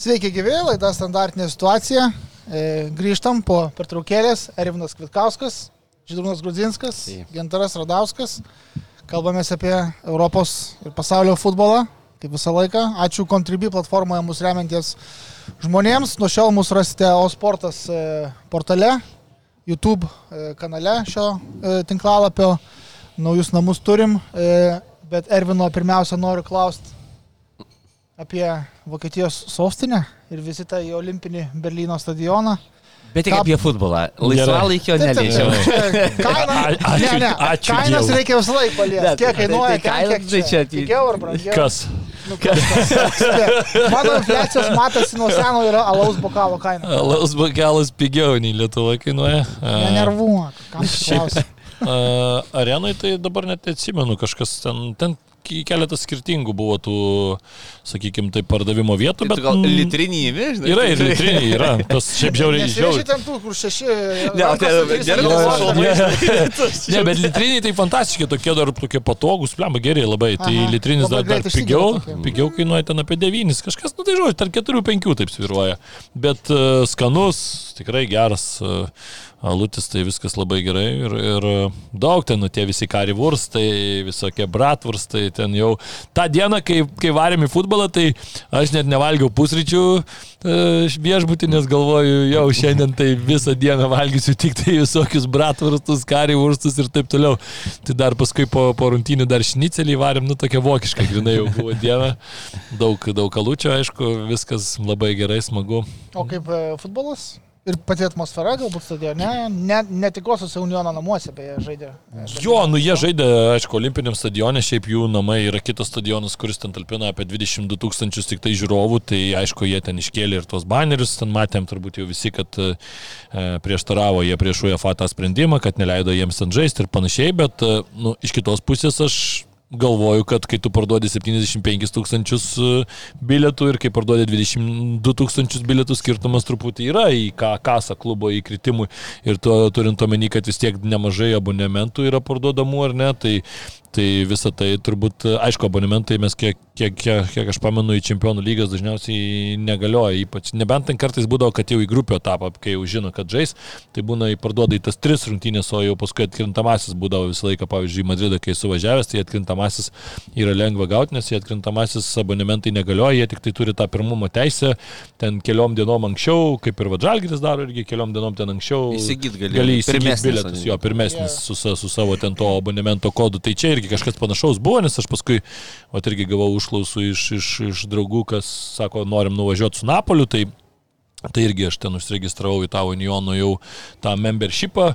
Sveiki gyvi, laida standartinė situacija. E, grįžtam po pertraukėlės. Ervinas Kvitkauskas, Žydrūnas Grudzinskas, Gentaras Radauskas. Kalbamės apie Europos ir pasaulio futbolą, kaip visą laiką. Ačiū Contribui platformoje mūsų remianties žmonėms. Nuo šiol mūsų rasite Osportas e, portale, YouTube e, kanale šio e, tinklalapio. Naujus namus turim, bet Ervino pirmiausia noriu klausti apie Vokietijos sostinę ir vizitą į Olimpinį Berlyno stadioną. Bet tik Ką- apie futbolą. Laisvalaikio neliečiau. ačiū- ne, ne, ačiū kainas Dievui. reikia visą laiką paliesti. Kiek tai- kainuoja, tai kaina, kiek tai čia- ar brangiau? Kas? Nu, kas, kas, kas, Mano infliacijos matosi nuo seno yra alaus bokalo kaina. Alaus bagalas pigiau nei Lietuva kainuoja. A, Nenervuok, kam Šiaip- a, Arenai tai dabar net atsimenu, kažkas ten, ten keletas skirtingų buvo tų, sakykime, tai pardavimo vietų, Bet bet... gal litrinį žinai? Yra ir litriniai, yra. Tas šiaip žiauriai žiauriai. ten tų, kur šeši. Ne, o tai gerai, kad sudėti. šalmai. Ne, bet litriniai tai fantastiški, tokie dar tokie patogus, plemba geriai labai. Tai Aha, litrinis labai dar, dar pigiau, pigiau kainuoja ten apie 9, kažkas, nu tai žodžiu, tarp 4-5 taip sviruoja. Bet uh, skanus, tikrai geras. Uh, Alutis tai viskas labai gerai ir, ir daug ten, nu tie visi karivurstai, visokie bratvurstai, ten jau tą dieną, kai, kai varėm į futbolą, tai aš net nevalgiau pusryčių e, viešbutį, nes galvoju, jau šiandien tai visą dieną valgysiu tik tai visokius bratvurstus, karivurstus ir taip toliau. Tai dar paskui po, po rungtynių dar šnicelį varėm, nu tokia vokiška, grinai jau buvo diena, daug, daug kalučio, aišku, viskas labai gerai, smagu. O kaip e, futbolas? Ir pati atmosfera galbūt stadione, ne, netikrosiuose Uniono namuose beje žaidė. Jo, nu jie žaidė, aišku, olimpiniam stadione, šiaip jų namai yra kitas stadionas, kuris ten talpina apie 22 tūkstančius tik tai žiūrovų, tai aišku, jie ten iškėlė ir tuos banerius, ten matėm turbūt jau visi, kad e, prieštaravo jie prieš UEFA tą sprendimą, kad neleido jiems ten žaisti ir panašiai, bet, e, nu, iš kitos pusės aš galvoju, kad kai tu parduodi 75 tūkstančius e, bilietų ir kai parduodi 22 tūkstančius bilietų skirtumas truputį yra į ką kasą klubo įkritimui. Ir to turint omeny, kad vis tiek nemažai abonementų yra parduodamų ar ne, tai, tai visą tai turbūt, aišku, abonementai mes kiek, kiek, kiek, kiek aš pamenu į čempionų lygas dažniausiai negalioja, ypač nebent ten kartais būdavo, kad jau į grupių etapą, kai jau žino, kad žais, tai būna įparduoda į tas tris rungtynės, o jau paskui atkrintamasis būdavo visą laiką, pavyzdžiui, į Madridą, kai suvažiavęs, tai atkrintamasis yra lengva gauti, nes jie atkrintamasis abonementai negalioja, jie tik tai turi tą pirmumo teisę, ten keliom dienom anksčiau, kaip ir Vadžalgiris daro, irgi keliom dienom ten anksčiau. Įsigyt gali. Gali įsigyti bilietus, jo, pirmesnis su, sa- su savo ten to abonemento kodu. Tai čia irgi kažkas panašaus buvo, nes aš paskui, o irgi gavau užklausų iš, iš, iš draugų, kas sako, norim nuvažiuoti su Napoliu, tai Tai irgi aš ten užsiregistravau į tą Uniono jau tą membershipą,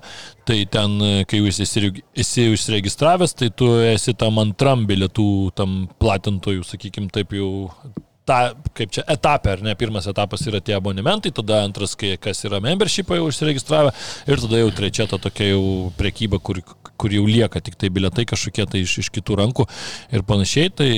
tai ten, kai jau esi, užsiregistravęs, tai tu esi tam antram bilietų, tam platintojų, sakykim, taip jau tą, kaip čia, etapą, ar ne, pirmas etapas yra tie abonementai, tada antras, kai kas yra membershipą jau užsiregistravę ir tada jau trečia ta tokia jau prekyba, kur, kur jau lieka tik tai biletai kažkokie tai iš, iš kitų rankų ir panašiai, tai,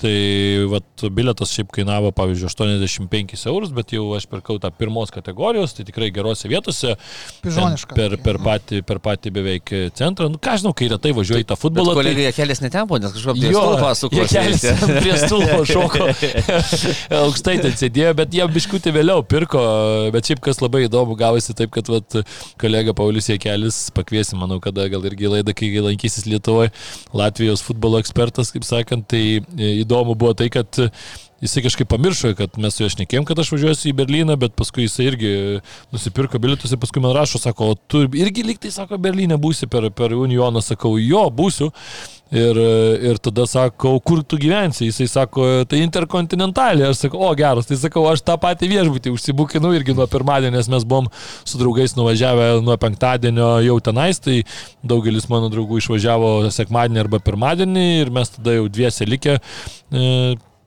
tai vat, biletas šiaip kainavo, pavyzdžiui, 85 eurus, bet jau aš pirkau tą pirmos kategorijos, tai tikrai gerose vietose. Pižoniška. Per, per, patį, per patį beveik centrą. Nu, ką žinau, kai retai važiuoju į tą futbolą. Bet tai- kolega kelias netempo, nes kažkaip prie stulpo suko. keliasi prie stulpo šoko. Aukštai ten sėdėjo, bet jie biškutį vėliau pirko. Bet šiaip kas labai įdomu, gavosi taip, kad vat, kolega Paulius Jekelis pakviesi, manau, kada gal irgi į laidą, kai lankysis Lietuvoje, Latvijos futbolo ekspertas, kaip sakant, tai e, įdomu buvo tai, kad Jisai kažkaip pamiršo, kad mes su juo šnekėjom, kad aš važiuosiu į Berliną, bet paskui jisai irgi nusipirko bilietus ir paskui man rašo, sako, tu irgi liktai, sako, Berlyne būsi per, per Unioną, sakau, jo, būsiu. Ir, ir tada sakau, kur tu gyvensi? Jisai sako, tai interkontinentalė. Aš sakau, o geras, tai sakau, aš tą patį viešbutį užsibūkinu irgi nuo pirmadienio, nes mes buvom su draugais nuvažiavę nuo penktadienio jau tenais, tai daugelis mano draugų išvažiavo sekmadienį arba pirmadienį ir mes tada jau dviese likę. E,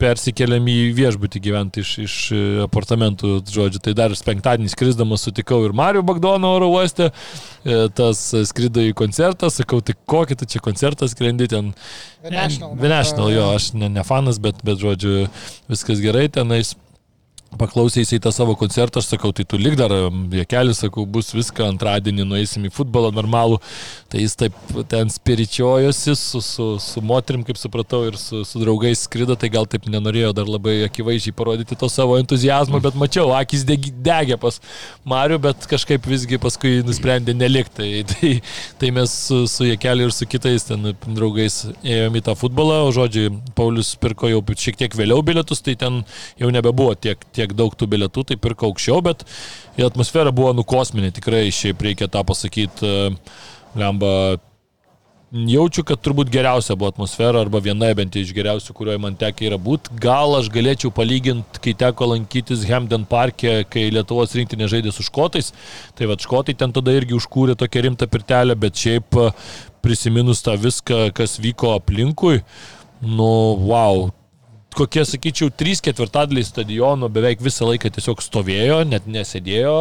persikeliam į viešbutį gyventi iš, iš e, apartamentų, žodžiu. Tai dar penktadienį skrisdamas sutikau ir Mario Bagdono oro uoste, e, tas skrido į koncertą, sakau, tai kokį tu čia koncertą skrendi ten. National. National, jo, aš ne, ne fanas, bet, bet žodžiu, viskas gerai tenais. Paklausė jisai tą savo koncertą, aš sakau, tai tu lik dar, viekelis, sakau, bus viską, antradienį nueisim į futbolą normalų. Tai jis taip ten spiričiojosi su, su, su moterim, kaip supratau, ir su, su draugais skrido, tai gal taip nenorėjo dar labai akivaizdžiai parodyti to savo entuzijazmo, bet mačiau, akis degė pas Mariu, bet kažkaip visgi paskui nusprendė nelikti. Tai, tai, tai mes su, su Jekeliu ir su kitais ten draugais ėjome į tą futbolą, o žodžiu, Paulius pirko jau šiek tiek vėliau bilietus, tai ten jau nebebuvo tiek, tiek tiek daug tų bilietų, tai pirkau aukščiau, bet atmosfera buvo nukosminė, tikrai šiaip reikia tą pasakyti, lemba. Jaučiu, kad turbūt geriausia buvo atmosfera, arba viena bent iš geriausių, kurioje man tekia yra būti. Gal aš galėčiau palyginti, kai teko lankytis Hemden parke, kai Lietuvos rinktinė žaidė su škotais. Tai va, škotai ten tada irgi užkūrė tokią rimtą pirtelę, bet šiaip prisiminus tą viską, kas vyko aplinkui, nu, wow, kokie, sakyčiau, trys ketvirtadaliai stadiono beveik visą laiką tiesiog stovėjo, net nesėdėjo,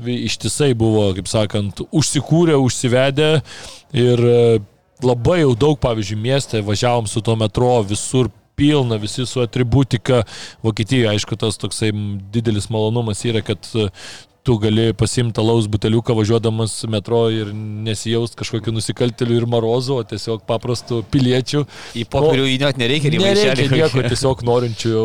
ištisai buvo, kaip sakant, užsikūrę, užsivedę ir e, labai jau daug, pavyzdžiui, mieste važiavom su tuo metro visur pilna, visi su atributika. Vokietijoje, aišku, tas toksai didelis malonumas yra, kad tu gali pasimti alaus buteliuką važiuodamas metro ir nesijaust kažkokiu nusikalteliu ir marozu, o tiesiog paprastų piliečių. Į popierių įnėt nereikia, nereikia nieko, tiesiog norinčių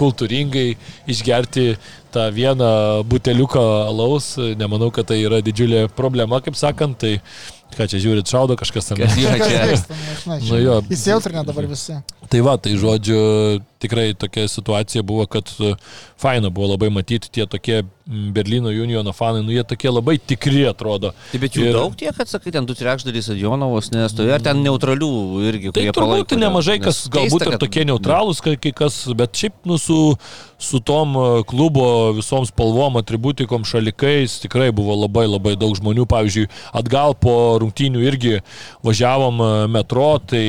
kultūringai išgerti tą vieną buteliuką alaus. Nemanau, kad tai yra didžiulė problema, kaip sakant. Tai Ką čia žiūrit, šaudo kažkas ten. Nu jo. Įsijautrinę dabar visi. Tai va, tai žodžiu, tikrai tokia situacija buvo, kad faina buvo labai matyti tie tokie Berlyno Uniono fanai, nu jie tokie labai tikri atrodo. Taip, bet jų ir... daug tiek, kad sakai, ten du trečdalys stadionovos nestovė, ar ten neutralių irgi, tai kurie palaiko. Tai nemažai, kas galbūt ir tokie neutralūs, kai kas, bet šiaip nu su, su tom e, klubo visom spalvom, atributikom, šalikais tikrai buvo labai labai daug žmonių. Pavyzdžiui, atgal po rungtynių irgi važiavom e, metro, tai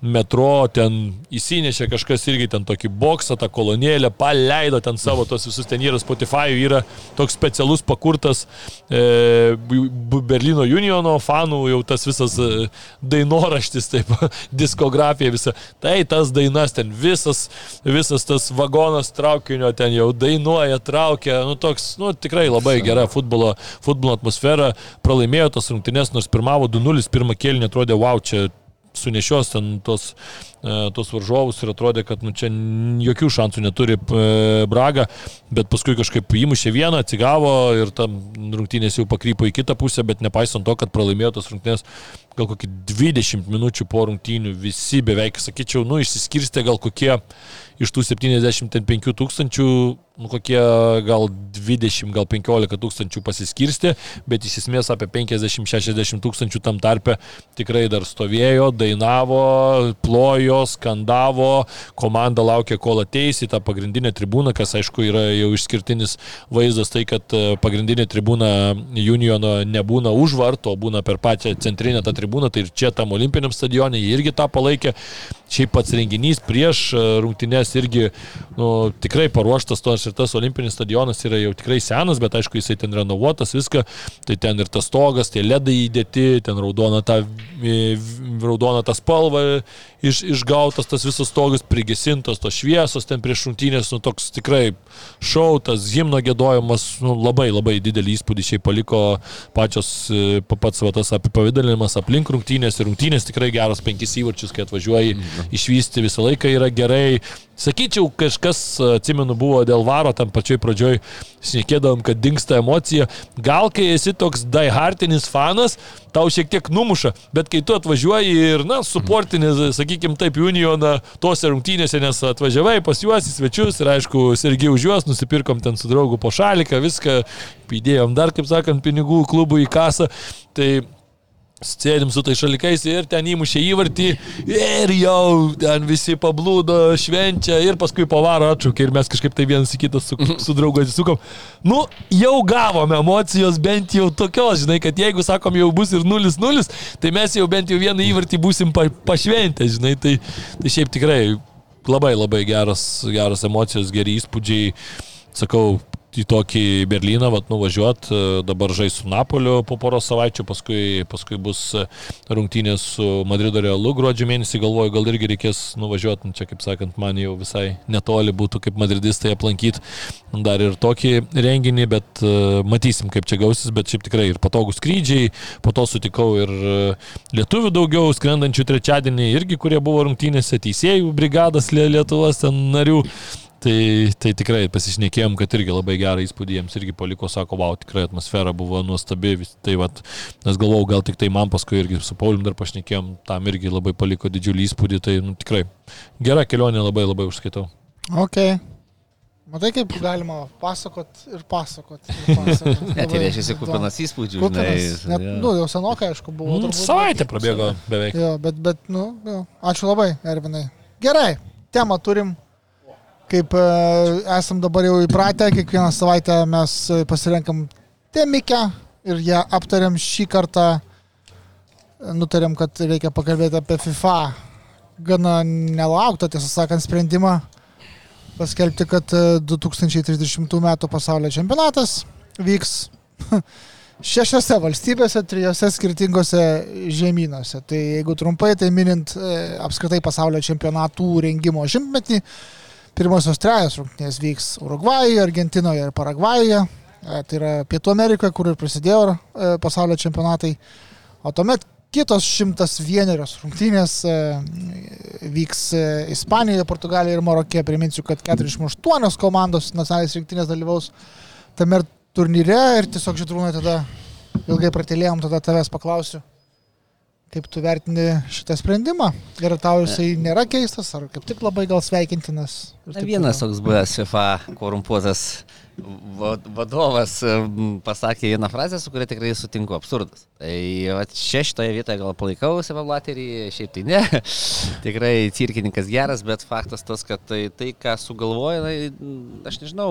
metro ten įsinešė kažkas irgi ten tokį boksą, tą kolonėlę, paleido ten savo tos visus ten yra Spotify, yra toks specialus pakurtas e, Berlyno Uniono fanų, jau tas visas e, dainoraštis, taip, diskografija visa. Tai tas dainas ten visas, visas tas vagonas traukinio ten jau dainuoja, traukia, nu toks, nu tikrai labai gera futbolo, futbolo atmosfera, pralaimėjo tas rungtynės, nors pirmavo 2-0, pirmą kėlinį atrodė, wow, čia sunešios ten tos, e, tos varžovus ir atrodė, kad nu, čia jokių šansų neturi e, Braga, bet paskui kažkaip įmušė vieną, atsigavo ir tam rungtynės jau pakrypo į kitą pusę, bet nepaisant to, kad pralaimėjo tos rungtynės gal kokį 20 minučių po rungtynių visi beveik, sakyčiau, nu, išsiskirstė gal kokie iš tų 75 tūkstančių, nu, kokie gal 20, gal 15 tūkstančių pasiskirsti, bet iš esmės apie 50-60 tūkstančių tam tarpe tikrai dar stovėjo, dainavo, plojo, skandavo, komanda laukė, kol ateis į tą pagrindinę tribūną, kas aišku yra jau išskirtinis vaizdas, tai kad e, pagrindinė tribūna Uniono nebūna už varto, būna per pačią centrinę tą tribūną, tai ir čia tam olimpiniam stadionė jie irgi tą palaikė. Šiaip pats renginys prieš e, rungtynės irgi nu, tikrai paruoštas, tos ir tas olimpinis stadionas yra jau tikrai senas, bet aišku jisai ten renovuotas, viską, tai ten ir tas stogas, tie ledai įdėti, ten raudona ta, raudona ta spalva iš, išgautas, tas visas stogas prigesintas, tos šviesos ten prieš rungtynės, nu toks tikrai šautas, himno gėdojimas, nu, labai labai didelį įspūdį šiaip paliko pačios e, pats va, tas apipavydalinimas aplink rungtynės ir rungtynės tikrai geros penkis įvarčius, kai atvažiuoji. Mm išvysti visą laiką yra gerai. Sakyčiau, kažkas, atsimenu, buvo dėl varo, tam pačioj pradžioj šnekėdavom, kad dinksta emocija. Gal kai esi toks daihartinis fanas, tau šiek tiek numuša, bet kai tu atvažiuoji ir, na, suportinis, sakykime taip, Unioną tose rungtynėse, nes atvažiavai pas juos į svečius ir, aišku, irgi už juos nusipirkom ten su draugu po šaliką, viską, įdėjom dar, kaip sakant, pinigų klubų į kasą. Tai Sėdim su tai šalikais ir ten įmušė įvartį ir jau ten visi pablūdo, švenčia ir paskui pavaro atšūkė ir mes kažkaip tai vienas į kitą su, su draugu atsisukom. Nu, jau gavome emocijos bent jau tokios, žinai, kad jeigu sakom jau bus ir 0-0, tai mes jau bent jau vieną įvartį busim pa, pašventę, žinai, tai, tai šiaip tikrai labai labai geras, geras emocijos, geri įspūdžiai. Sakau, į tokį Berliną, vat, nuvažiuot, e, dabar žais su Napoliu po poros savaičių, paskui, paskui bus e, rungtynės su Madrido Realu gruodžio mėnesį, galvoju, gal irgi reikės nuvažiuoti, nu, čia kaip sakant, man jau visai netoli būtų kaip madridistai aplankyti dar ir tokį renginį, bet uh, matysim, kaip čia gausis, bet šiaip tikrai ir patogų skrydžiai, po to sutikau ir lietuvių daugiau skrendančių trečiadienį irgi, kurie buvo rungtynėse, teisėjų brigadas Lietuvos ten narių. Tai, tai tikrai pasišnekėjom, kad irgi labai gerą įspūdį jiems irgi paliko, sako, wow, tikrai atmosfera buvo nuostabi. Tai vat, nes galvojau, gal tik tai man paskui irgi su Pauliu dar pašnekėjom, tam irgi labai paliko didžiulį įspūdį. Tai nu, tikrai gera kelionė, labai labai užskaitau. Ok. Matai, kaip galima pasakot ir pasakot. Ir pasakot. Net tai reiškia, kupinas įspūdžių. Kupinas. Net, ja. nu, jau senokai, aišku, buvo. Mm, savaitę prabėgo beveik. Jo, bet, bet, nu, jo. ačiū labai, Ervinai. Gerai, temą turim kaip e, esam dabar jau įpratę, kiekvieną savaitę mes pasirenkam temikę ir ją aptariam šį kartą. Nutarėm, kad reikia pakalbėti apie FIFA. Gana nelauktą, tiesą sakant, sprendimą paskelbti, kad 2030 m. pasaulio čempionatas vyks šešiose valstybėse, trijose skirtingose žemynuose. Tai jeigu trumpai, tai minint e, apskritai pasaulio čempionatų rengimo šimtmetį, Pirmosios trejos rungtynės vyks Urugvajuje, Argentinoje ir Paragvajuje. E, tai yra Pietų Amerikoje, kur ir prasidėjo e, pasaulio čempionatai. O tuomet kitos 101 rungtynės e, vyks Ispanijoje, Portugalijoje ir Marokė. Priminsiu, kad 48 komandos nacionalinės rinktinės dalyvaus tame turnyre ir tiesiog žydrūnai tada ilgai pratėlėjom, tada tavęs paklausiu. Kaip tu vertini šitą sprendimą? Ir tau jisai nėra keistas, ar kaip tik labai gal sveikintinas? Vienas toks buvęs FIFA korumpuotas vadovas pasakė vieną frazę, su kuria tikrai sutinku, absurdas. Tai čia šitoje vietoje gal palaikau Seve Blaterį, šiaip tai ne. tikrai cirkininkas geras, bet faktas tas, kad tai, tai ką sugalvoja, na, aš nežinau,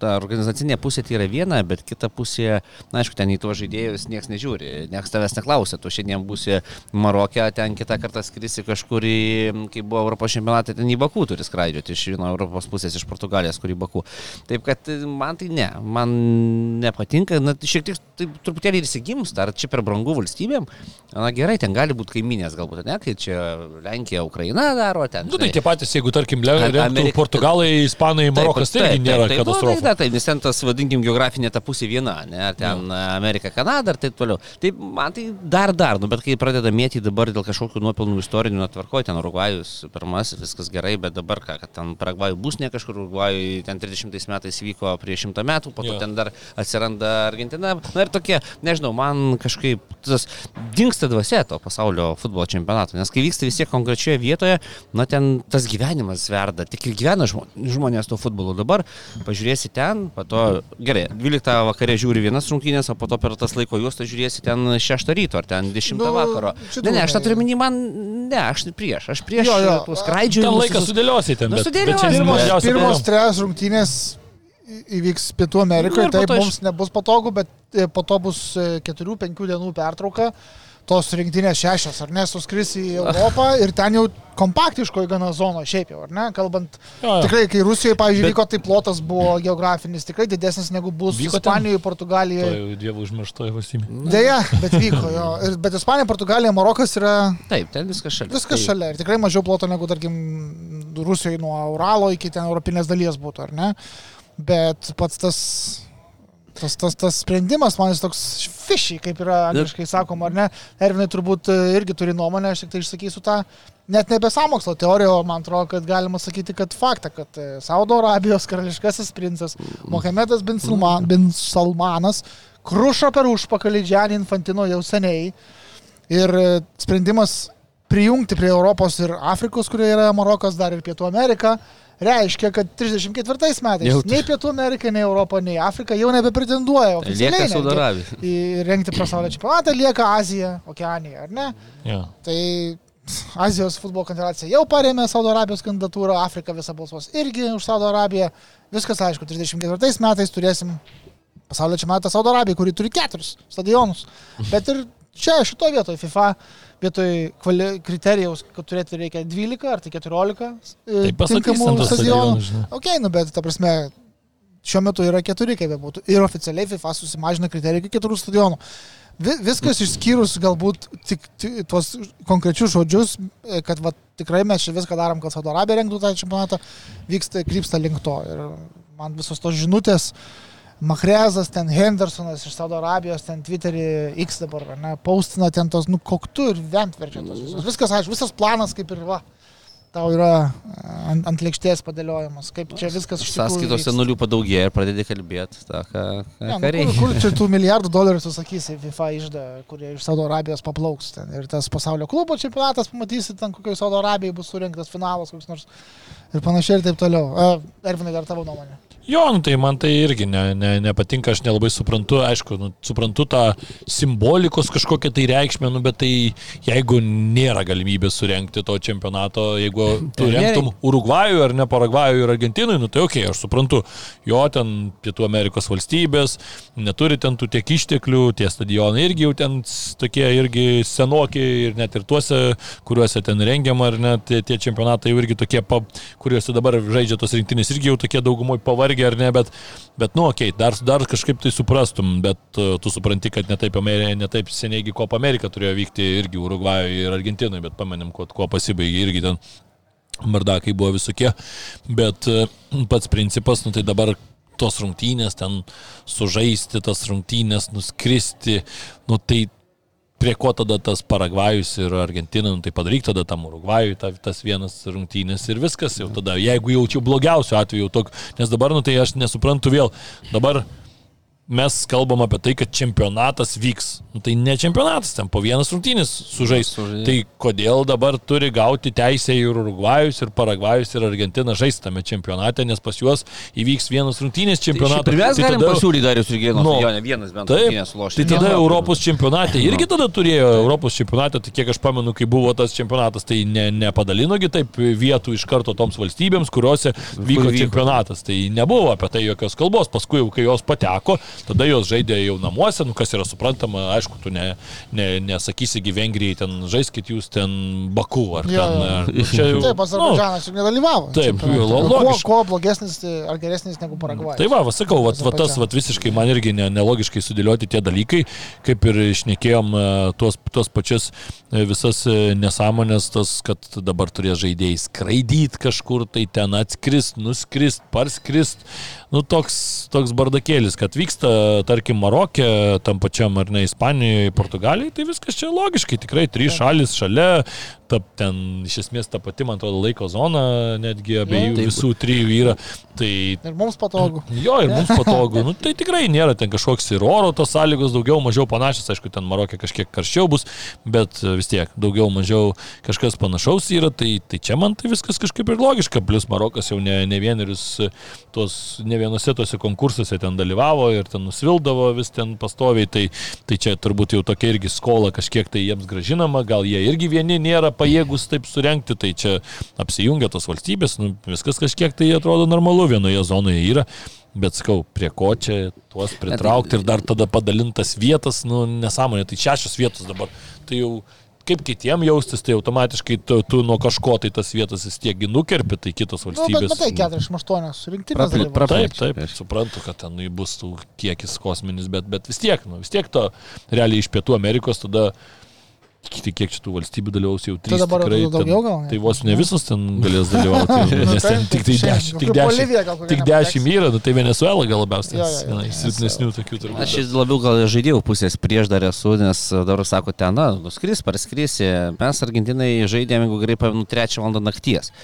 ta organizacinė pusė tai yra viena, bet kita pusė, na aišku, ten į tuos žaidėjus niekas nežiūri, niekas tavęs neklausia, tu šiandien būsi Marokė, ten kitą kartą skrisi kažkur į, kai buvo Europos čempionatai, ten į Bakų turi skraidžioti iš vieno Europos pusės, iš Portugalijos, kur į Bakų. Taip kad man man tai ne, man nepatinka, na, šiek tiek taip, truputėlį ir įsigimsta, ar čia per brangu valstybėm, na gerai, ten gali būti kaiminės galbūt, ne, kai čia Lenkija, Ukraina daro ten. Na, nu, tai tie patys, jeigu tarkim, Amerika, Portugalai, Ispanai, Marokas, tai irgi nėra taip, katastrofa. Taip, taip, taip, nes ten tas, vadinkim, geografinė ta pusė viena, ne, ar ten ja. Amerika, Kanada ir taip toliau. Tai man tai dar dar, nu, bet kai pradeda mėtyti dabar dėl kažkokių nuopelnų istorinių atvarkoj, ten Urugvajus pirmasis, viskas gerai, bet dabar ką, kad ten Paragvajų bus ne kažkur, Urugvajui ten 30 metais vyko prieš šimtą metų, po to jo. ten dar atsiranda Argentina. Na ir tokie, nežinau, man kažkaip tas dinksta dvasia to pasaulio futbolo čempionato, nes kai vyksta vis tiek konkrečioje vietoje, na ten tas gyvenimas verda, tik ir gyvena žmonės to futbolo. Dabar pažiūrėsi ten, po to, gerai, 12 vakarė žiūri vienas rungtynės, o po to per tas laiko juostą žiūrėsi ten 6 ryto ar ten 10 nu, vakaro. Ne, ne, aš tą turiu minį, man, ne, aš prieš, aš prieš jo, jo. tuos skraidžius. Ten laiką sudėliosite, ten. Nu, sudėliosite. Pirmos, pirmos trejos rungtynės įvyks Pietų Amerikoje, taip mums nebus patogu, bet e, po to bus 4-5 e, dienų pertrauka, tos rinktinės šešios, ar ne, suskris į Europą ir ten jau kompaktiškoji gana zono, šiaip jau, ar ne, kalbant, jo, jo. tikrai, kai Rusijoje, pavyzdžiui, bet... vyko, tai plotas buvo geografinis, tikrai didesnis negu bus Ispanijoje, Portugalijoje. Tai jau dievo užmirštoje valstybėje. Deja, bet vyko, jo. Ir, bet Ispanija, Portugalija, Marokas yra... Taip, ten viskas šalia. Viskas tai... šalia ir tikrai mažiau ploto negu, tarkim, Rusijoje nuo Uralo iki ten europinės dalies būtų, ar ne? Bet pats tas, tas, tas, tas sprendimas man jis toks fishy, kaip yra angliškai sakoma, ar ne? Ervinai turbūt e, irgi turi nuomonę, aš tik tai išsakysiu tą, net nebe samokslo teoriją, o man atrodo, kad galima sakyti, kad faktą, kad e, Saudo Arabijos karališkasis princas Mohamedas bin, Salman, bin Salmanas krušo per užpakalį Džianį Infantino jau seniai ir e, sprendimas prijungti prie Europos ir Afrikos, kurie yra Marokas, dar ir Pietų Amerika, reiškia, kad 34 metais jau... nei Pietų Amerika, nei Europa, nei Afrika jau nebepretenduoja oficialiai. Lieka Saudarabija. Įrengti pasaulio čempionatą lieka Azija, Okeanija, ar ne? Ja. Tai Azijos futbolo konfederacija jau paremė Saudo Arabijos kandidatūrą, Afrika visą balsuos irgi už Saudo Arabiją. Viskas aišku, 34 metais turėsim pasaulio čempionatą Saudo Arabijai, kuri turi keturis stadionus. Bet ir čia, šitoje vietoje FIFA vietoj kvali, kriterijaus, kad turėti reikia 12 ar tai 14 tai tinkamų stadionų. Ok, nu bet, ta prasme, šiuo metu yra keturi, kaip bebūtų. Ir oficialiai FIFA susimažina kriterijų iki keturių stadionų. Vi, viskas išskyrus galbūt tik, tuos konkrečius žodžius, e, kad va, tikrai mes čia viską darom, kad Saudo Arabija rengtų tą čempionatą, vyksta, krypsta link to. Ir man visos tos žinutės, Mahrezas, ten Hendersonas iš Saudo Arabijos, ten Twitterį X dabar, ne, paustina ten tos, nu, koktu ir ventverčia tos visos. Viskas, aišku, visas planas kaip ir va tau yra ant, ant lėkštės padėliojimas, kaip čia viskas iš tikrųjų. Sąskaitose nulių padaugėja ir pradedi kalbėti, ta, ką, ką ja, nu, kur, kur čia tų milijardų dolerių susakysi, FIFA išda, kurie iš Saudo Arabijos paplauks ten. Ir tas pasaulio klubo čempionatas, pamatysi, ten kokioje Saudo Arabijoje bus surinktas finalas koks nors ir panašiai ir taip toliau. Ervinai, dar tavo nuomonė? Jo, nu, tai man tai irgi ne, ne, nepatinka, aš nelabai suprantu, aišku, nu, suprantu tą simbolikos kažkokią tai reikšmę, nu, bet tai jeigu nėra galimybės surenkti to čempionato, jeigu tu renktum Urugvajų ar ne Paragvajų ir Argentinui, nu tai ok, aš suprantu, jo ten Pietų Amerikos valstybės, neturi ten tų tiek išteklių, tie stadionai irgi jau ten tokie irgi senokiai ir net ir tuose, kuriuose ten rengiama, ar net tie, tie čempionatai jau irgi tokie, kuriuose dabar žaidžia tos rinktinės, irgi jau tokie daugumoj pavargę irgi ar ne, bet, bet nu, okei, okay, dar, dar kažkaip tai suprastum, bet uh, tu supranti, kad netaip, netaip seniai Kopa Amerika turėjo vykti irgi Urugvajui ir Argentinui, bet pamenim, kuo, kuo pasibaigė irgi ten. Mardakai buvo visokie, bet uh, pats principas, nu tai dabar tos rungtynės, ten sužaisti tas rungtynės, nuskristi, nu tai prie ko tada tas Paragvajus ir Argentina, nu, tai padaryk tada tam Urugvajui ta, tas vienas rungtynės ir viskas jau tada, jeigu jaučiu blogiausiu atveju, tok, nes dabar, nu, tai aš nesuprantu vėl, dabar mes kalbam apie tai, kad čempionatas vyks. Nu, tai ne čempionatas, ten po vienas rungtynės sužais. Tai kodėl dabar turi gauti teisę ir Urugvajus, ir Paragvajus, ir Argentina žaisti tame čempionate, nes pas juos įvyks vienas rungtynės čempionatas. Tai mes tai galim tada... pasiūlyti dar jūs ir gėlų. Nu, jo, ne vienas bent lošti. Tai tada Europos čempionate irgi tada turėjo Europos čempionate, tai kiek aš pamenu, kai buvo tas čempionatas, tai ne, nepadalinogi taip vietų iš karto toms valstybėms, kuriuose vyko, vyko čempionatas. Tai nebuvo apie tai jokios kalbos. Paskui, kai jos pateko, tada jos žaidė jau namuose, nu, kas yra suprantama, aišku, tu ne, ne, nesakysi Vengrijai, ten žaiskit jūs ten Baku ar ja, ten. Ar, nu, čia jau, taip, Azerbaidžanas nu, juk nedalyvavo. Taip, logiškai. Kuo, kuo blogesnis tai, ar geresnis negu Paragvajus. Tai va, va sakau, va, va, tas va, visiškai man irgi ne, nelogiškai sudėlioti tie dalykai, kaip ir išnekėjom e, tuos, tuos pačius e, visas e, nesąmonės, tas, kad dabar turės žaidėjai skraidyti kažkur, tai ten atskrist, nuskrist, parskrist nu, toks, toks bardakėlis, kad vyksta, tarkim, Marokė, tam pačiam ar ne Ispanijoje, Portugalijai, tai viskas čia logiškai, tikrai trys šalis šalia, ta, ten iš esmės ta pati, man atrodo, laiko zona, netgi abiejų ja, visų trijų yra. Tai, ir mums patogu. Jo, ir mums patogu. Nu, tai tikrai nėra ten kažkoks ir oro tos sąlygos, daugiau mažiau panašios, aišku, ten Marokė kažkiek karščiau bus, bet vis tiek daugiau mažiau kažkas panašaus yra, tai, tai čia man tai viskas kažkaip ir logiška, plus Marokas jau ne, ne vienerius tuos, ne vienose tuose konkursuose ten dalyvavo ir ten nusvildavo vis ten pastoviai, tai, tai čia turbūt jau tokia irgi skola kažkiek tai jiems gražinama, gal jie irgi vieni nėra pajėgus taip surenkti, tai čia apsijungia tos valstybės, nu, viskas kažkiek tai atrodo normalu, vienoje zonoje yra. Bet sakau, prie ko čia tuos pritraukti ir dar tada padalintas vietas, nu, nesąmonė, tai šešios vietos dabar. Tai jau kaip kitiem jaustis, tai automatiškai tu, tu nuo kažko tai tas vietas vis tiekgi nukerpi, tai kitos valstybės. Nu, bet, tai 48 rinktinės. Taip, taip, suprantu, kad ten bus tų kiekis kosminis, bet, bet vis tiek, nu, vis tiek to realiai iš Pietų Amerikos tada Tai kiek šitų valstybių dalyvaus jau trys. Tai dabar tikrai, daugiau gal? Ne? Tai vos ne visos ten galės dalyvauti, nes ten tik tai dešimt, tik dešimt, tik dešimt yra, nu, tai Venezuela gal labiausiai, viena iš silpnesnių tokių turbūt. Aš labiau gal žaidėjų pusės prieš dar esu, nes dar sako, ten, na, nuskris, parskrisi, mes Argentinai žaidėme, jeigu gerai pamenu, trečią valandą nakties.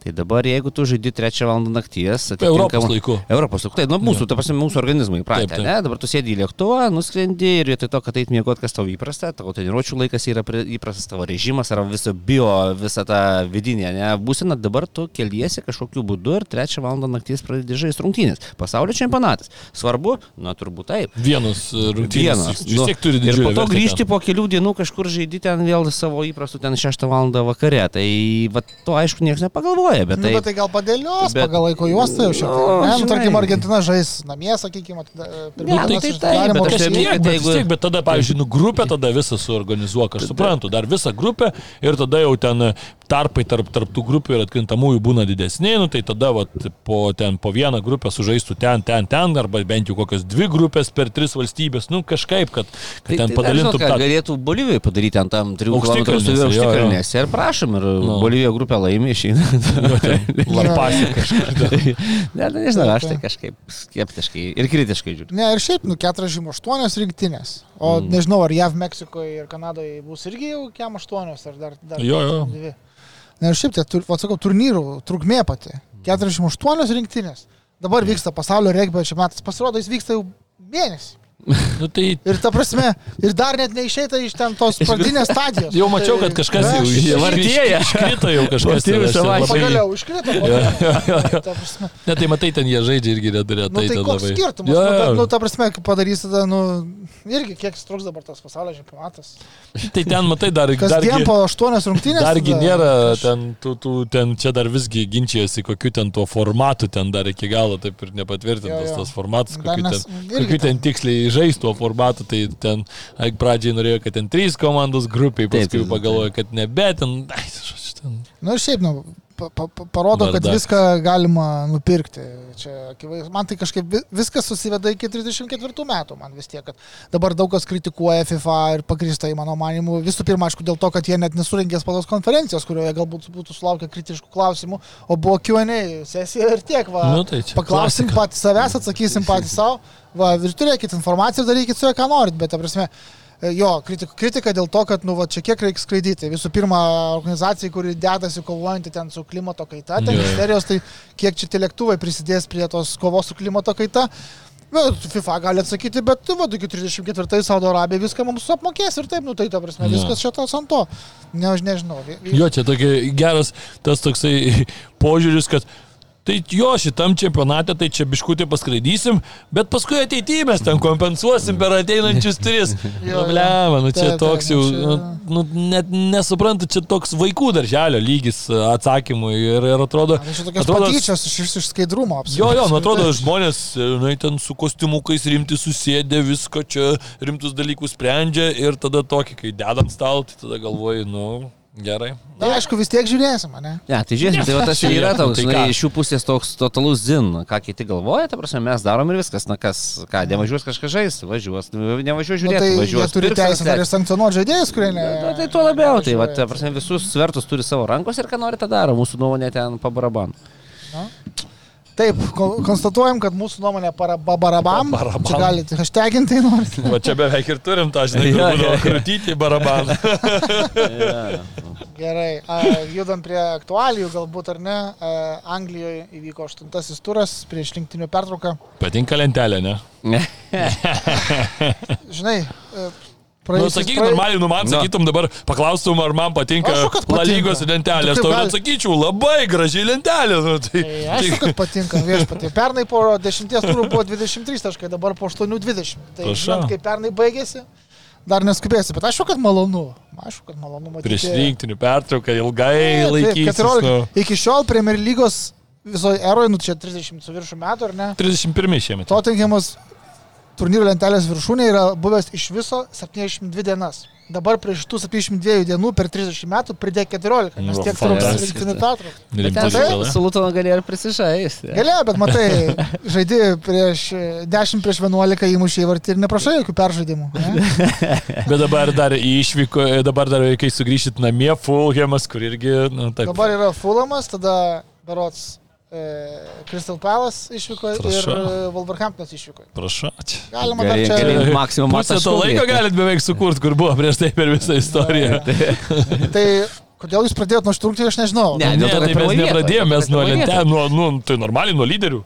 Tai dabar, jeigu tu žaidži 3 val. nakties, tai Europos laiku. Europos laiku. Tai nu, mūsų, ta prasme, mūsų organizmai įpratę. Ne? Dabar tu sėdi į lėktuvą, nuskrendi ir vietoj to, kad eit miegoti, kas tau įprasta, tavo treniruočio laikas yra įprastas, tavo režimas ar viso bio, visa ta vidinė, ne? Būsina dabar tu keliesi kažkokiu būdu ir 3 val. nakties pradedi žaisti rungtynės. Pasaulio čempionatas. Svarbu, na turbūt taip. Vienas rungtynės. Vienas. Vis tiek turi didžiulį. Ir po to grįžti po kelių dienų kažkur žaidži ten vėl savo įprastų ten 6 val. vakare. Tai va, to aišku niekas nepagalvoja bet Nu, tai... bet tai gal padėlios Bet- pagal laiko juostą jau šiek tiek. Nu, Ne, nu, tarkim, Argentina žais namie, sakykime, Ne, tai taip, taip, bet Bet tiek, bet bet jeigu- tiek, bet tada, pavyzdžiui, nu, grupę tada visą suorganizuok, aš suprantu, dar visą grupę ir tada jau ten e, tarpai tarp, tarp tų grupių ir atkrintamųjų būna didesni, nu, tai tada vat, po, ten, po vieną grupę sužaistų ten, ten, ten, arba bent jau kokios dvi grupės per tris valstybės, nu kažkaip, kad, kad ten tai, padalintų ką, galėtų Bolivijoje padaryti ant tam 3 km Aukštikalnėse, jo, jo. aukštikalnėse ir prašom, ir Nu. Bolivija grupė laimė išeina. Larpasė kažkur. ne, tai nežinau, aš tai kažkaip skeptiškai ir kritiškai žiūriu. Ne, ir šiaip, nu, 48 rinktinės. O mm. nežinau, ar JAV, Meksikoje ir Kanadoje bus irgi jau kem 8 ar dar, dar Jo, jo. dvi. Ne, ir šiaip, tai, tur- vat sakau, turnyrų trukmė pati. 48 rinktinės. Dabar vyksta pasaulio regbio čempionatas. Pasirodo, jis vyksta jau mėnesį. Nu, tai Ir ta prasme, ir dar net neišeita iš ten tos pradinės stadijos. jau mačiau, kad kažkas jau Ne, iš- Artėja. iškrito jau kažkas. Ten savaičių. labai- Pagaliau iškrito. pagaliau. Ta prasme, Ne, tai matai, ten jie žaidžia irgi retai. Nu, tai koks labai. skirtumas? Jo, Nu, jo. nu, ta prasme, padarys tada, nu, irgi kiek truks dabar tas pasaulio čempionatas. Tai ten, matai, dar... Kasdien po 8 rungtynės. Dargi nėra, ten, tų, tų, ten čia dar visgi ginčijasi, kokiu ten tuo formatu, ten dar iki galo taip ir nepatvirtintas tas formatas, kokiu ten tiksliai žais tuo formatu, tai ten ai, pradžiai norėjo, kad ten trys komandos grupiai, paskui pagalvojo, kad ne, bet ten, ten. Nu šiaip, nu, pa, pa, pa- parodo, kad Bardakas. viską galima nupirkti. Čia, akivaiz- man tai kažkaip vi- viskas susiveda iki 34 metų, man vis tiek, kad dabar daug kas kritikuoja FIFA ir pagristai, mano manimu, visų pirma, aišku, dėl to, kad jie net nesuringė spaudos konferencijos, kurioje galbūt būtų sulaukę kritiškų klausimų, o buvo Q&A sesija ir tiek, va. Nu, tai Paklausim patys savęs, atsakysim patys savo, va, ir turėkit informaciją ir darykit su ja, ką norit, bet, ta prasme, jo, kritika, kritika dėl to, kad, nu, va, čia kiek reikia skraidyti. Visų pirma, organizacijai, kuri dedasi kovojanti ten su klimato kaita, ten Jo. ministerijos, tai kiek čia tie lėktuvai prisidės prie tos kovos su klimato kaita. Bet FIFA gali atsakyti, bet, nu, va, iki 34 Saudo Arabija viską mums apmokės ir taip, nu, tai, ta prasme, Jo. viskas šitas ant to. Ne, aš nežinau. Jo, čia tokia geras tas toksai požiūris, kad Tai jo, šitam čempionate tai čia biškutį paskraidysim, bet paskui ateityje mes ten kompensuosim per ateinančius tris. Jo, Nu, nu čia toks jau, nu, nu, nu, net nesuprantu, čia toks vaikų darželio lygis e, atsakymui ir, ir atrodo... Čia tokios patyčios iš, iš, skaidrumo. Jo, jo, nu atrodo, žmonės, na, ten su kostiumukais rimti susėdė, visko čia rimtus dalykus sprendžia ir tada tokį, kai dedant stalą, tai tada galvoju, nu, gerai. Na, aišku, vis tiek žiūrėsim, ne? Ne, tai žiūrėsim, tai va tas ir yra Nu, toks, tai žinai, iš jų pusės toks totalus zin, ką kiti galvoja, ta prasme, mes darom ir viskas, na kas, ką, nevažiuos kažkas žais, važiuos, nu, nevažiuos Nu, žiūrėti, tai jie važiuos. turi teisę dar ir sankcionuoti žaidėjus, kurie ne. Na, tai tuo labiau, tai va, ta prasme, visus svertus turi savo rankos ir ką nori, tą daro, mūsų nuomonė ten pabarabanu. Taip, ko- konstatuojam, kad mūsų nuomonė para babarabam. Pabarabam. Čia galite hashtaginti, tai norite. Va čia beveik ir turim tą, žinai, jo, būdavo jo. krūtyti barabaną. Gerai, a, judam prie aktualijų, galbūt ar ne. A, Anglijoje įvyko aštuntasis turas prieš rinktinių pertrauką. Patinka lentelė, ne? Žinai, e, Na, nu, sakyk, praė- normaliai, nu man Na. sakytum dabar, paklaustum, ar man patinka patinka. lygos lentelė. Tu Aš kaip tau gali- net sakyčiau, labai gražiai lentelė. Nu, tai, Tai aišku, kad patinka viešpatė. Pernai po 10 turų buvo 23 taškai, dabar po 8-20. Tai žinot, kaip pernai baigėsi, dar neskubėsi, bet aišku, kad malonu. Aišku, kad malonu matyti. prieš rinktinių pertrauką ilgai Taip, laikytis. 14. Nu, Iki šiol Premier lygos visoje eroje, nu čia 30 su viršų metų, ar ne? 31 šiemet. Tottenhamas turnyro lentelės viršūnė yra buvęs iš viso 72 dienas. Dabar prieš tų 72 dienų per 30 metų pridėjo 14, nes Nu, tiek Rimti ten reikalai. su Lutono galėjo ir prisižaisti. Galėjo, bet matai, žaidži prieš e, 10 prieš 11 įmušė į vartį ir neprašai jokių peržaidimų. Ne? Bet dabar dar išvyko, dabar dar, kai sugrįšit namie, Fulhamas, kur irgi, na, taip. Dabar yra Fulamas, tada Berots Crystal Palace išvyko ir Prašau. e, Wolverhamptonas išvyko. Prašau. Galima dar čia... gali maksimum Pusę to laiko galit beveik sukurti, kur buvo prieš tai per visą istoriją. Tai kodėl jūs pradėjote nuo štrungtį, aš nežinau. Ne, Ne, dėl to, kad tai mes nepradėjome, mes nuo lentelės, nuo, nu, tai normaliai nuo lyderių.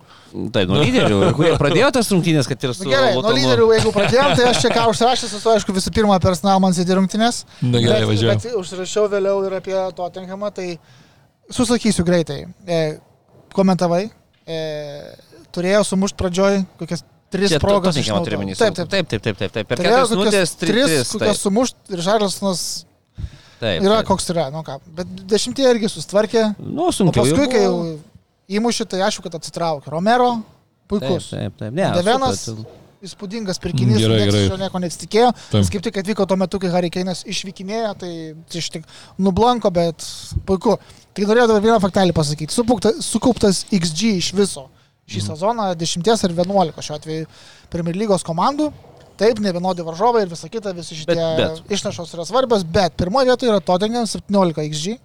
Tai nuo lyderių, kurie pradėjo tas rungtynės, kad ir su Nu, gerai, nuo lyderių, jeigu pradėjom, tai aš čia ką užsirašęs esu, aišku, visų pirma, personal man sėdi rungtynės. Na gerai, važiuoju. bet užsirašiau vėliau ir apie Tottenhamą, tai susakysiu greitai. E, komentavai, e, turėjo sumušti pradžioj kokias tris Čia progas. Turiu menį. Taip, taip, taip, taip, taip, taip, taip. Per keturias minutės tris, tris. kokias taip. sumušti ir Žarlasonas Taip, yra taip. koks yra, nu ką. Bet dešimtie irgi sustvarkė. Nu, O sunkiau. paskui, kai buvo. jau įmušė, tai aišku, kad atsitraukė. Romero, Taip, puikus. taip, taip. Ne, Devenas, supratau. Įspūdingas pirkinys, Gerai, niekas gerai. iš jo nieko nesitikėjo. Jis kaip tik atvyko tuo metu, kai Harikeinas išvykinėjo, tai iš tik nublanko, bet puiku. Tai norėjau dar vieną faktelį pasakyti. Supukta, sukauptas XG iš viso šį Mhm. sezoną 10 ar 11 šiuo atveju Premier lygos komandų. Taip, ne vienodi varžovai ir visa kita, visi šitie Bet- bet. išnašos yra svarbios, bet pirmoje vietoje yra Tottenham 17 XG.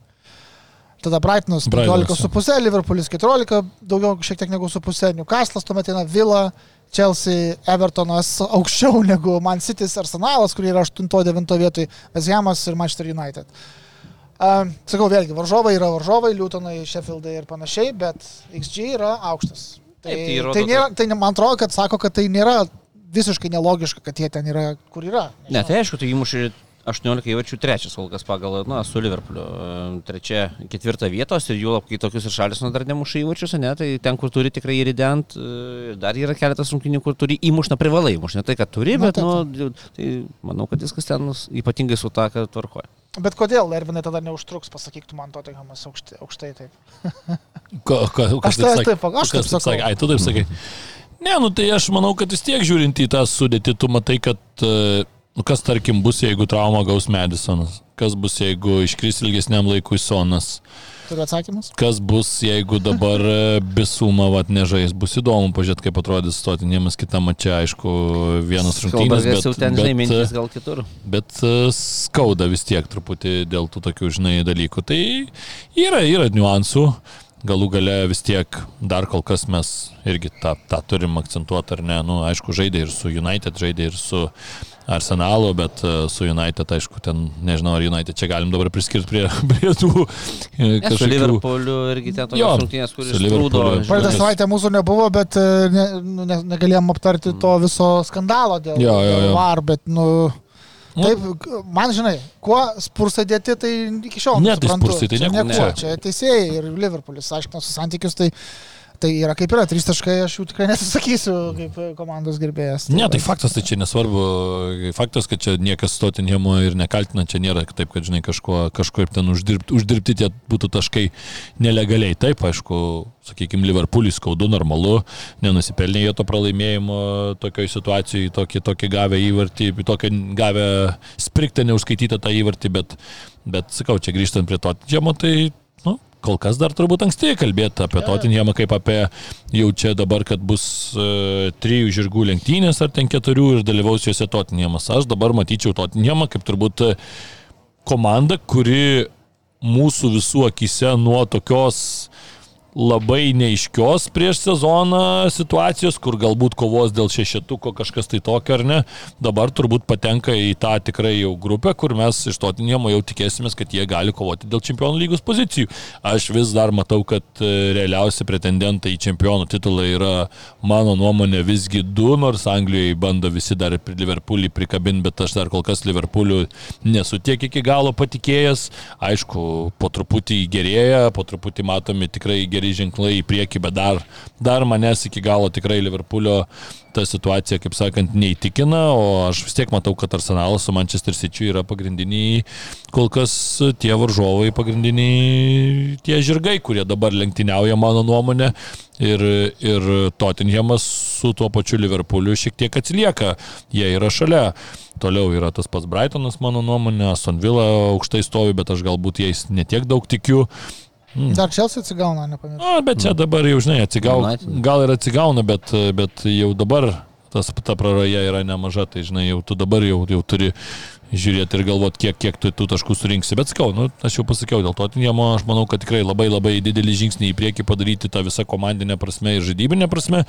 Tada Brightonas Brightonas, 15,5, Liverpoolis 14, daugiau šiek tiek negu su pusė, Newcastle'as tuomet eina Villa, Chelsea, Evertonas aukščiau negu Man City, Arsenalas, kurie yra 8-9 vietoj, Vezjamas ir Manchester United. Uh, sakau vėlgi, varžovai yra varžovai, Liūtonai, Sheffieldai ir panašiai, bet XG yra aukštas. Tai, Taip, tai įrodo, tai, nėra, tai man atrodo, kad sako, kad tai nėra visiškai nelogiška, kad jie ten yra, kur yra. Ne, tai aišku, tai įmušė 18 įvačių trečias kol kas pagal, na, su Liverpooliu. e, Trečia, ketvirta vietos ir jų, kai tokius ir šalis nu dar nemuša įvačius, ne, tai ten, kur turi tikrai įrident, e, dar yra keletas rungtynių, kur turi įmušna privalai, įmušna ne tai, kad turi, Na, bet, taip, nu, tai manau, kad viskas ten ypatingai su tą, kad tvarkoja. Bet kodėl Ervinai tada neužtruks, pasakyk tu man Tottenhamas aukštai, aukštai taip. Ko, ko, Aš tai taip, aš taip sakau. Ai, tu taip sakai. Ne, nu tai aš manau, kad vis tiek žiūrint į tą sudėtį, tu matai, kad, e, nu kas tarkim bus, jeigu traumą gaus Madisonas, kas bus, jeigu iškris ilgesniam laikui Sonas, Turiu atsakymus? kas bus, jeigu dabar e, Bisuma vat nežais, bus įdomu pažiūrėti, kaip atrodys stotinėjimas kitą mačią, aišku, vienas rungtynės, Kalbas jau bet, ten, žinai, bet, mintis gal kitur. bet e, skauda vis tiek truputį dėl tų tokių, žinai, dalykų. Tai yra, yra niuansų. Galų gale vis tiek dar kol kas mes irgi tą, tą turim akcentuoti, ar ne. Nu, aišku, žaidė ir su United, žaidė ir su Arsenalu, bet e, su United, aišku, ten, nežinau, ar United čia galim dabar priskirti prie, prie tų e, Ne, su Liverpooliu irgi ten tokios rungtynės, kuris trūdo. Praeitą savaitę mūsų nebuvo, bet e, ne, nu, ne, negalėjom aptarti to viso skandalo dėl Jo, jo, jo. VAR, bet, nu, Nu. taip, man žinai, kuo spursai dėti, tai iki šiol Ne, tai. Spursai, tai nieko niekuo, čia. čia teisėjai ir Liverpoolis aiškino su santykius, tai, tai yra kaip yra, trys taškai, aš jų tikrai nesisakysiu kaip komandos gerbėjas. Ne, tai faktas, tai čia nesvarbu. Faktas, kad čia niekas Tottenhamo ir nekaltina, čia nėra taip, kad, žinai, kažko, ir ten uždirbti, uždirbti tie būtų taškai nelegaliai. Taip, aišku, sakykime, Liverpoolį skaudu, normalu, nenusipelnė jie to pralaimėjimo tokioje situacijoje, tokį, tokį gavę įvartį, tokį gavę spriktą neužskaitytą tą įvartį, bet, bet sakau, čia grįžtant prie Tottenhamo, tai, nu, Kol kas dar turbūt anksti kalbėti apie Tottenhamą kaip apie jau čia dabar, kad bus uh, trijų žirgų lenktynės ar ten keturių ir dalyvaus juose Tottenhamas. Aš dabar matyčiau Tottenhamą kaip turbūt e, komanda, kuri mūsų visų akise nuo tokios labai neiškios prieš sezoną situacijos, kur galbūt kovos dėl šešetuko kažkas tai tokio ar ne, dabar turbūt patenka į tą tikrai jau grupę, kur mes iš Totinėmo jau tikėsimės, kad jie gali kovoti dėl čempionų lygos pozicijų. Aš vis dar matau, kad e, realiausi pretendentai į čempionų titulą yra mano nuomonė visgi du, nors Anglijoje bando visi dar Liverpoolį prikabinti, bet aš dar kol kas Liverpooliu nesu tiek iki galo patikėjęs. Aišku, po truputį gerėja, po truputį matomi tikrai geri ženklai į priekį, bet dar, dar manęs iki galo tikrai Liverpoolio ta situacija, kaip sakant, neįtikina, o aš vis tiek matau, kad Arsenalas su Manchester City yra pagrindiniai, kol kas tie varžovai, pagrindiniai tie žirgai, kurie dabar lenktyniauja, mano nuomonė, ir, ir Tottenhamas su tuo pačiu Liverpooliu šiek tiek atsilieka, jie yra šalia. Toliau yra tas pats Brightonas, mano nuomonė, Aston Villa aukštai stovi, bet aš galbūt jais netiek daug tikiu. Dar Čelsi atsigauna, nepamiršau. Na, bet čia dabar jau, žinai, atsigauna. Gal ir atsigauna, bet, bet jau dabar tas, ta praraja yra nemaža, tai žinai, jau tu dabar jau, jau turi žiūrėti ir galvoti, kiek, kiek tu tų taškų surinksi. Bet skau, nu, aš jau pasakiau, dėl to Tinjamo aš manau, kad tikrai labai labai didelį žingsnį į priekį padaryti tą visą komandinę prasme ir žaidybinę prasme,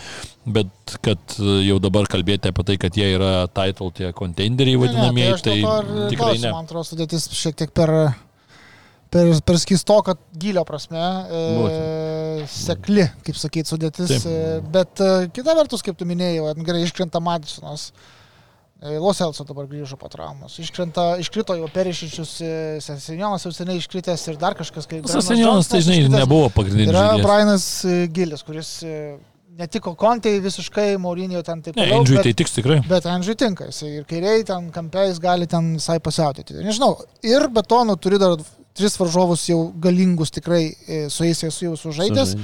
bet kad jau dabar kalbėti apie tai, kad jie yra title tie kontenderiai vadinamieji, aš tai, dėl to ir tikrai klausiu, ne. Man atrodo, sudėtis šiek tiek per, per, per skisto, kad gilio prasme e, sekli, kaip sakyti, sudėtis. Taip. E, bet e, kita vertus, kaip tu minėjai, gerai iškrenta Madisonas. E, Los Elso dabar grįžo po traumos. Iškrenta, iškrito jau Perišičius, Sesenionas jau seniai iškritęs ir dar kažkas Sasenionas, tai žinai, iškritęs. nebuvo pagrindinis. Yra žaidėjas. Brianas e, Gilis, kuris e, netiko Kontei visiškai, Maurinio ten taip Ne, toliau, Indžiui bet- tai tiks tikrai. Bet Andžiui tinka, jis ir kairiai ten kampiais gali ten visai pasiautėti. Nežinau, ir be to, nu, turi dar tris varžovus jau galingus tikrai e, su jais esu jau sužaidęs.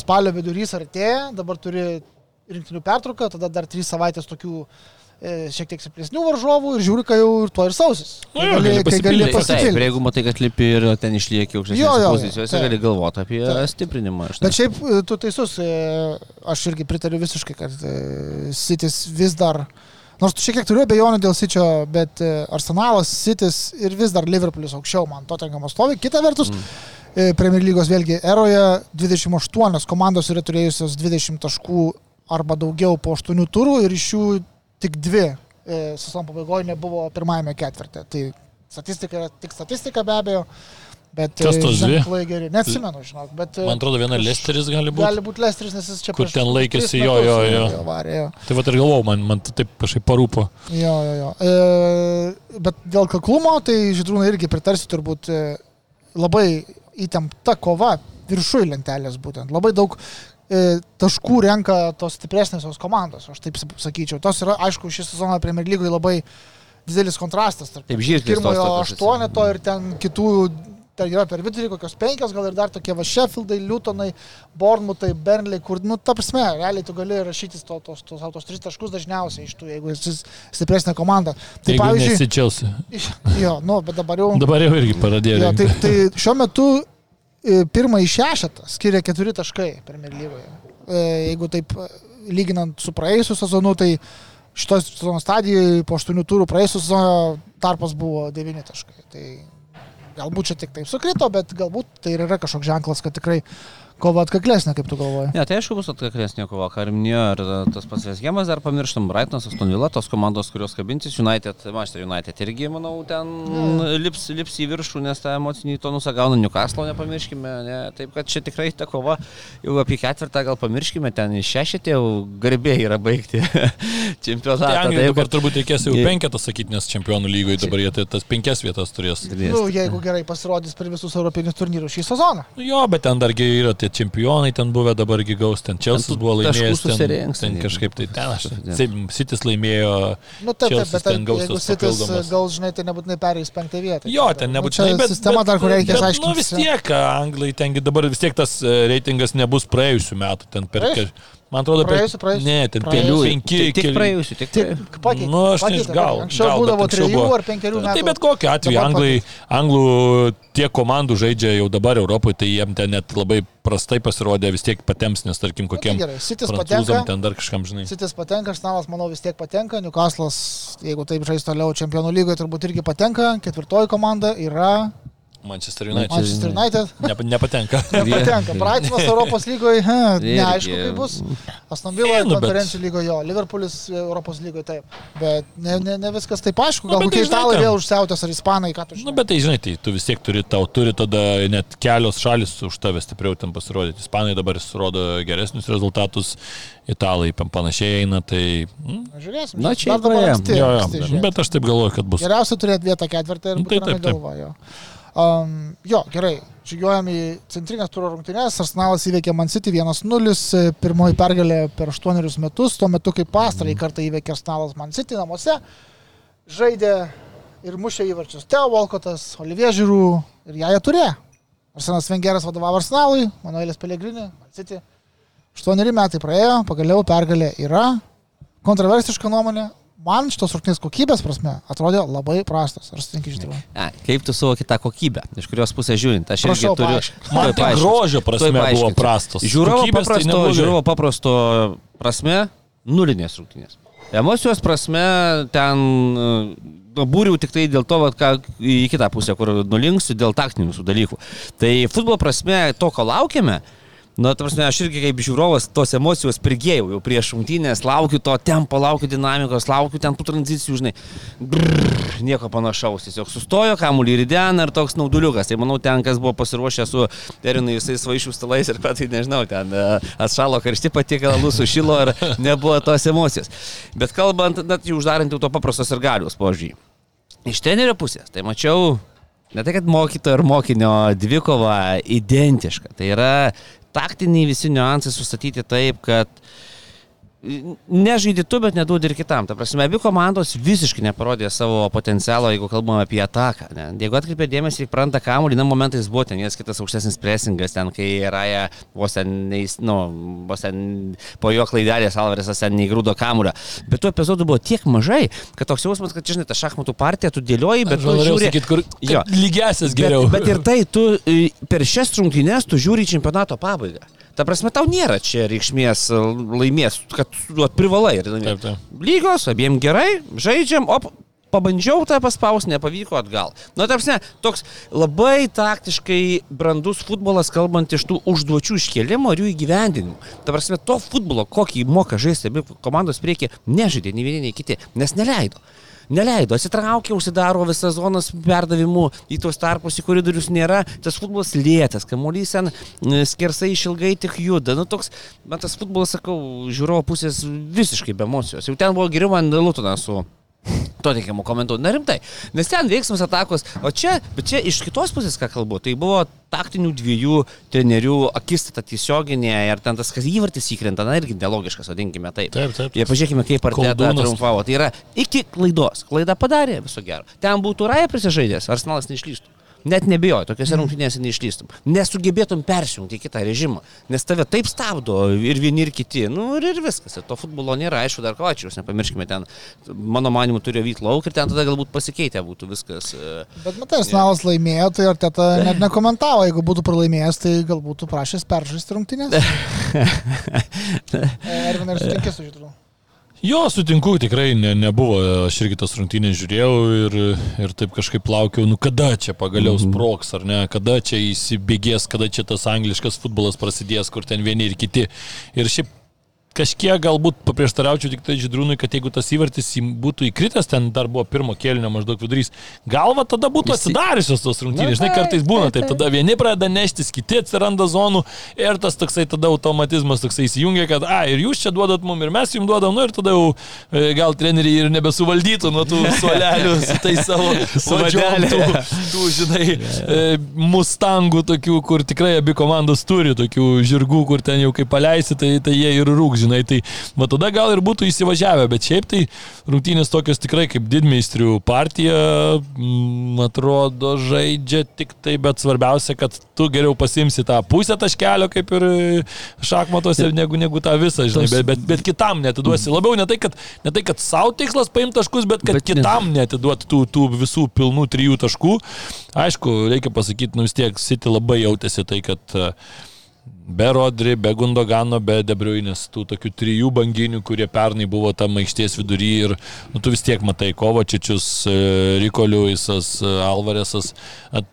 Spalio vidurys artėja, dabar turi rinktinių pertrauką, tada dar trys savaitės tokių e, šiek tiek stipresnių varžovų ir žiūri, kai jau ir to ir sausis. Nu Kai gali, gali kai gali pasipildyti. Taip, jeigu matai, kad lipi ir ten išlieki pozicijose, taip. gali galvoti apie Taip. stiprinimą. Bet šiaip e, tu teisus, aš irgi pritariu visiškai, kad Sitis vis dar, nors šiek tiek turiu abejonių dėl Sičio, bet e, Arsenalas, Sitis ir vis dar Liverpoolis aukščiau man to tenkamo stovi. Kita vertus, mm. Premier lygos vėlgi eroje 28 komandos yra turėjusios 20 taškų arba daugiau po 8 turų ir iš jų tik dvi e, sezono pabaigoje nebuvo pirmajame ketvirte. Tai statistika yra tik statistika be abejo. Bet Kas e, tos dvi? geri. Neatsimenu, žinok. Bet, e, Man atrodo, viena Lesteris gali būti. Gali būti Lesteris, nes jis čia Kur ten laikėsi, jo, metus, jo, jo. Varė, jo. Tai va ir galvau, man, man taip kažkaip parūpo. Jo, jo, jo. E, bet dėl kaklumo, tai žydrūnai irgi pritarsi turbūt e, labai įtempta kova viršui lentelės būtent. Labai daug e, taškų renka tos stipresnėsios komandos, aš taip sakyčiau. Tos yra, aišku, šį sezoną Premier lygoje labai didelis kontrastas tarp Taip, tos pirmojo aštuoneto ir ten kitų. Ten yra per vidurį kokios penkios, gal ir dar tokie va Sheffieldai, Lutonai, Bournemouthai, Burnley, kur, nu, ta prasme, realiai tu gali rašytis to, tos, tos, tos tris taškus dažniausiai iš tų, jeigu esi stipresnė komanda. Tai Jeigu pavyzdžiui, nesi Chelsea. jo, nu, bet dabar jau. Dabar jau irgi pradėjo. Jo, tai, tai šiuo metu e, pirmąjį šešetą skiria keturi taškai Premier lygoje. E, Jeigu taip lyginant su praėjusiu sezonu, tai šitos sezono stadijoje po aštuonių turų praėjusiu sezonu tarpas buvo devyni taškai. Tai galbūt čia tik taip sukrito, bet galbūt tai yra kažkoks ženklas, kad tikrai kova atkaklesnė, kaip tu galvoji. Ne, tai aišku bus atkaklesnė kova, ką ir minėjo, ir tas pats Vesgemas dar pamirštam, Brightonas, Aston Villa, tos komandos, kurios kabintis, United, Manchester United irgi, manau, ten lips, lips į viršų, nes tą emocinį tonusą gauna Newcastle, nepamirškime, ne? taip kad čia tikrai ta kova, jau apie ketvirtą gal pamirškime, ten šešetė jau garbė yra baigti čempionatą. Tai Anglijai dabar kad- turbūt reikės jau penketą sakyti, nes čempionų lygoje dabar jie tai tas penkias vietas turės. Nu, jeigu gerai pasirodys per visus europinius turnyrus šį sezoną. Nu Jo, bet ten dargi yra tie čempionai, ten buvę dabargi gaus, ten Čelsis buvo laimėjęs, ten, ten kažkaip tai ten, aš, Sitis laimėjo, Nu, taip, taip, bet ten taip, gaus Sitis papildomas. gaus, žinai, tai nebūtinai perėjus penktą vietą. Jo, ten Nu, nebūtinai, čia bet sistema dar, kur reikės bet, Nu vis tiek, Anglai, tengi dabar vis tiek tas e, reitingas nebus praėjusių metų, ten per, man atrodo, per, Praėjusių, praėjusių. ne, ten kelių, Tik, penki, tik keli- praėjusių, tik Tik pakeitė. Nu, aš nežinau, gal. Anksčiau gal, būdavo trejų buvo. ar penkerių metų. Tai bet kokiu atveju, anglai, anglų tiek komandų žaidžia jau dabar Europoje, tai jiem ten net labai prastai pasirodė, vis tiek patems, nes tarkim Nu, tai kokiem gerai, Sitis patenka. ten dar kažkam, žinai. Sitis patenka, Arsenalas, manau, vis tiek patenka. Newcastle'as, jeigu taip žais toliau čempionų lygoje, turbūt irgi patenka. Ketvirtoji komanda yra Manchester United Manchester United. ne, nepatenka. Nepatenka. Brightonas Europos lygoje, neaišku, kaip bus. Aston Villa Ne, nu, bet- konferencijų lygoje, jo. Liverpoolis Europos lygoje taip. Bet ne, ne, ne viskas taip aišku. Nu, Gal bet kokie tai italai vėl užsiautęs ar ispanai, ką tu Na, žinai. Nu, bet tai žinai, tai tu vis tiek turi, tau turi tada net kelios šalis už tave stipriau ten pasirodyti. Ispanai dabar rodo geresnius rezultatus, italai pan- panašiai eina, tai... Mm, Žiūrėsim. Na, Dar čia dabar praėjom. anksti, jo, anksti jo, žiūrėt. bet aš taip galvoju, kad bus. Geriausia turėti vietą ketvirtą ir Nu, tai būti taip, rami taip. Um, jo, gerai. Žygiuojam į centrinės turo rungtynės. Arsenalas įveikė Man City 1-0, pirmoji pergalė per 8 metus, tuo metu kaip pastarąjį kartą įveikė Arsenalas Man City namuose. Žaidė ir mušė įvarčius Teo Volkotas, Olivier Žirų ir ją jie turėjo. Arsenas Vengeras vadovavo Arsenalui, Manuelis Pelegrini, Man City. 8 metai praėjo, pagaliau pergalė yra. Kontroversiška nuomonė. Man šitos rungtynės kokybės prasme atrodė labai prastas. Ar sutinki iš tikrųjų? Kaip tu suvoki tą kokybę, iš kurios pusės žiūrint? Aš irgi Prašau, turiu... paaiškink. Man tai grožio prasme buvo prastos. Žiūrovo Kokybės tai paprasto, neblogai. žiūrovo paprasto prasme, nulinės rungtynės. Emocijos prasme, ten nu, būriau tik tai dėl to, vat, ką į kitą pusę, kur nulinksiu dėl taktinių dalykų. Tai futbolo prasme, to, ko laukiame, Nu, ta prasme, aš irgi kaip žiūrovas tos emocijos prigėjau jau prieš šimtinės, laukiu to tempo, laukiu dinamikos, laukiu ten tų tranzicijų, žinai. Brrr, nieko panašaus, tiesiog sustojo kamuolį įdėna ir toks nauduliukas. Tai manau, ten, kas buvo pasiruošę su Erinai visais vaišių stalais ir ką tai nežinau, ten e, atšalo karšti patiekalų, sušilo ir nebuvo tos emocijos. Bet kalbant, net jau uždarant jau to paprastos ir galios požiūrį. Iš tenerio pusės, tai mačiau Ne tai, kad mokytojo ir mokinio dvikova identiška. Tai yra taktiniai visi niuansai sustatyti taip, kad nežaidži tu, bet neduodi ir kitam. Ta prasme, abi komandos visiškai neparodė savo potencialo, jeigu kalbame apie ataką. Ne? Jeigu atkreipė dėmesį, pranta kamuolį, na momentais buvo ten vienas kitas aukštesnis presingas, ten kai Raja vos ten, neįs, nu, vos ten po jo klaidelės Alvaresas ten neįgrūdo kamuolio. Bet tų epizodų buvo tiek mažai, kad toks jausmas, kad, žinai, ta šachmatų partija, tu dėlioji, bet tu žiūri... Sakyt, kur, jo, lygiasias geriau. Bet, bet ir tai, tu per šias rungtynes tu žiūri čempionato pabaigą. Ta prasme, tau nėra čia reikšmės e, laimės, kad tu privalai. Taip, taip. Lygos, abiem gerai, žaidžiam, op, pabandžiau tą paspaus, nepavyko atgal. Nu, tarpsne, toks labai taktiškai brandus futbolas, kalbant iš tų užduočių iškelimo ir jų įgyvendinimo. Ta prasme, to futbolo, kokį moka žaisti abi komandos prieki, nežaidė nei vieni, nei kiti, nes neleido neleido, atsitraukė, užsidaro visas zonas perdavimų į tuos tarpus, į koridorius nėra, tas futbolas lėtas, kamuolys ten skersai išilgai tik juda. Nu, toks, man tas futbolas, sakau, žiūrovo pusės visiškai be emocijos. Jau ten buvo geriau man Lutonas su to teikiamų komentų. Na rimtai, nes ten veiksmas atakos, o čia, bet čia iš kitos pusės, ką kalbu, tai buvo taktinių dviejų trenerių akistata tiesioginė ir ten tas, kas įvartis įkrenta, na irgi nelogiškas, vadinkime taip. Taip, taip. Ir pažiūrėkime, kaip Arteta triumfavo. Tai yra iki klaidos. Klaida padarė viso gero. Ten būtų Raja prisižaidęs, Arsenalas neišlystų. Net nebijoju, tokiuose rungtynėse neišlystum. Nesugebėtum persijungti į kitą režimą, nes tave taip stabdo ir vieni ir kiti. Nu ir, ir viskas. Ir to futbolo nėra, aišku, dar kovačius, nepamirškime ten, mano manimu, turėjo vykti lauk ir ten tada galbūt pasikeitė būtų viskas. E, Bet matai, Snavas laimėjo, tai ar teta net nekomentavo, jeigu būtų pralaimėjęs, tai galbūt prašęs peržaisti rungtynės. Ervinai, ar sutinkė su šitru? Jo, sutinku, tikrai ne, nebuvo, aš irgi tas rungtynės žiūrėjau ir, ir taip kažkaip laukiau, nu kada čia pagaliau mhm. sproks, ar ne, kada čia įsibėgės, kada čia tas angliškas futbolas prasidės, kur ten vieni ir kiti. Ir šiaip kažkiek galbūt paprieštaraučiau tik tai Židrūnui, kad jeigu tas įvartis būtų įkritęs, ten dar buvo pirmo kėlinio maždaug vidurys, galva tada būtų atsidariusios tos rungtynės. Žinai, kartais būna taip, tada vieni pradeda neštis, kiti atsiranda zonų ir tas toksai tada automatizmas toksai įsijungia, kad, a, ir jūs čia duodat mum, ir mes jums duodam, nu ir tada jau e, gal treneriai ir nebesuvaldytų nuo tų suolelių su tai savo vadžiom, tų, žinai, e, mustangų tokių, kur tikrai abi komandos turi, tokių žirgų, kur ten jau kaip paleisi, tai, tai jie ir rūk, žinai, tai va tada gal ir būtų įsivažiavę, bet šiaip tai rungtynės tokios tikrai kaip didmeistrių partija, man mm, atrodo, žaidžia tik tai, bet svarbiausia, kad tu geriau pasimsi tą pusę taškelio, kaip ir šachmatuose, negu, negu tą visą, žinai, bet, bet, bet kitam netiduosi. Labiau ne tai, kad, ne tai, kad savo tikslas paimti taškus, bet kad bet kitam netiduoti tų, tų visų pilnų trijų taškų. Aišku, reikia pasakyti, nu vis tiek City labai jautėsi tai, kad be Rodri, be Gundogano, be Debriuinės, tų tokių trijų banginių, kurie pernai buvo tam aikštės vidury ir nu, tu vis tiek matai Kovačičius, e, Riko Liujisas, e, Alvaresas,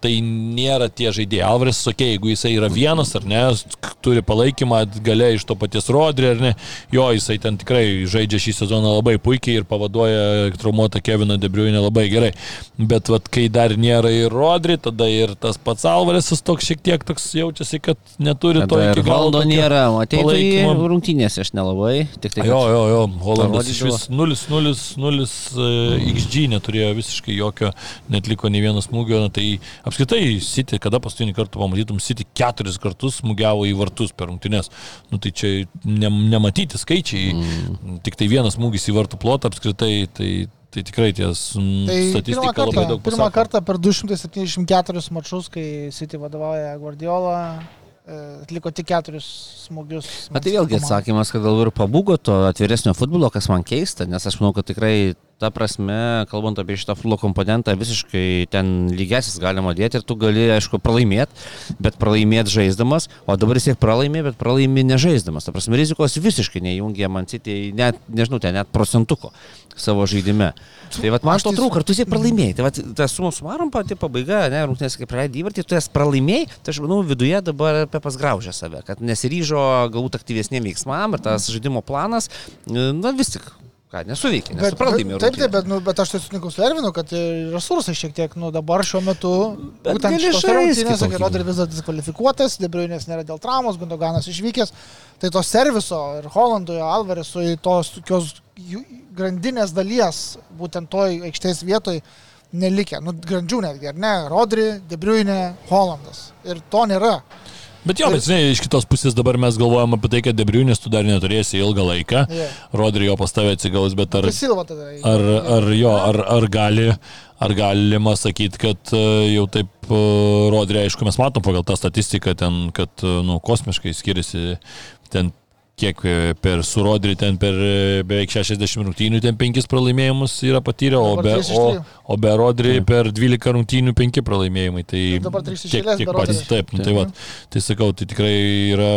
tai nėra tie žaidėjai. Alvaresas, okei, okay, jeigu jisai yra vienas ar ne, turi palaikymą gale iš to paties Rodri ar ne, jo, jisai ten tikrai žaidžia šį sezoną labai puikiai ir pavaduoja traumuotą Keviną Debriuinę labai gerai. Bet vat, kai dar nėra ir Rodri, tada ir tas pats Alvaresas toks šiek tiek toks jaučiasi, kad neturi to ir Holando nėra, matai, tai rungtynėse aš nelabai. Tik tai, jo, jo, jo, Holandas iš vis 0-0-0 XG neturėjo visiškai jokio, netliko nei vieno smūgio. Na, tai apskritai, City, kada paskutinį kartą pamatytum, City keturis kartus smūgiavo į vartus per rungtynės. Nu, tai čia ne, nematyti skaičiai, mm. tik tai vienas smūgis į vartų plotą apskritai. Tai, Tai tikrai ties tai statistika kartą, labai daug. Pirmą kartą per 274 mačus, kai City vadovauja Guardiola, E, atliko tik keturis smūgius. Bet tai vėlgi atsakymas, kad gal ir pabūgo to atviresnio futbolo, kas man keista, nes aš manau, kad tikrai ta prasme, kalbant apie šitą futbolo komponentą, visiškai ten lygiasis galima dėti ir tu gali, aišku, pralaimėti, bet pralaimėti žaisdamas, o dabar vis tiek pralaimė, bet pralaimė nežaisdamas. Ta prasme, rizikos visiškai neįjungia man citį, net, nežinau, ten net procentuko savo žaidime. Tai vat, man to trūko, ar tu esi pralaimėjai. Tai vat, tas sumos sumarom pati pabaiga, ne, rungtynės kaip praleidai įvartį, tu esi pralaimėjai, tai aš manau, viduje dabar Pepas graužia save, kad nesiryžo galbūt aktyvesniem veiksmam ir tas žaidimo planas, na vis tik Ką, nesuveikia, nes pralaimėjo. Taip, taip, bet, nu, bet aš tai sutinku su Ervinu, kad resursai šiek tiek, nu, dabar šiuo metu, bet būtent šiose rungtynėse, kai Rodri vis dar diskvalifikuotas, Debriunės nėra dėl traumos, Gundoganas išvykęs, tai to serviso ir Holandui, Alvaresui, tos tokios grandinės dalies, būtent toj aikštės vietoj, nelikė. Nu, grandžių netgi, ar ne? Rodri, Debriunė, Holandas. Ir to nėra. Bet jo, bet žinai, iš kitos pusės dabar mes galvojam apie tai, kad Debriunis tu dar neturėsi ilgą laiką. Yeah. Rodri jo pas tave atsigaus, bet ar, ar, ar jo, ar, ar gali, ar galima sakyti, kad e, jau taip e, Rodri, aišku, mes matom pagal tą statistiką ten, kad, e, nu, kosmiškai skiriasi ten kiek e, per surodrį ten per e, beveik 60 rungtynių ten 5 pralaimėjimus yra patyrę, o be, o, o be rodrį per 12 rungtynių 5 pralaimėjimai. Tai Ir dabar trys iš tiek, tiek patys. Rodri. Taip, nu, tai, va, tai sakau, tai tikrai yra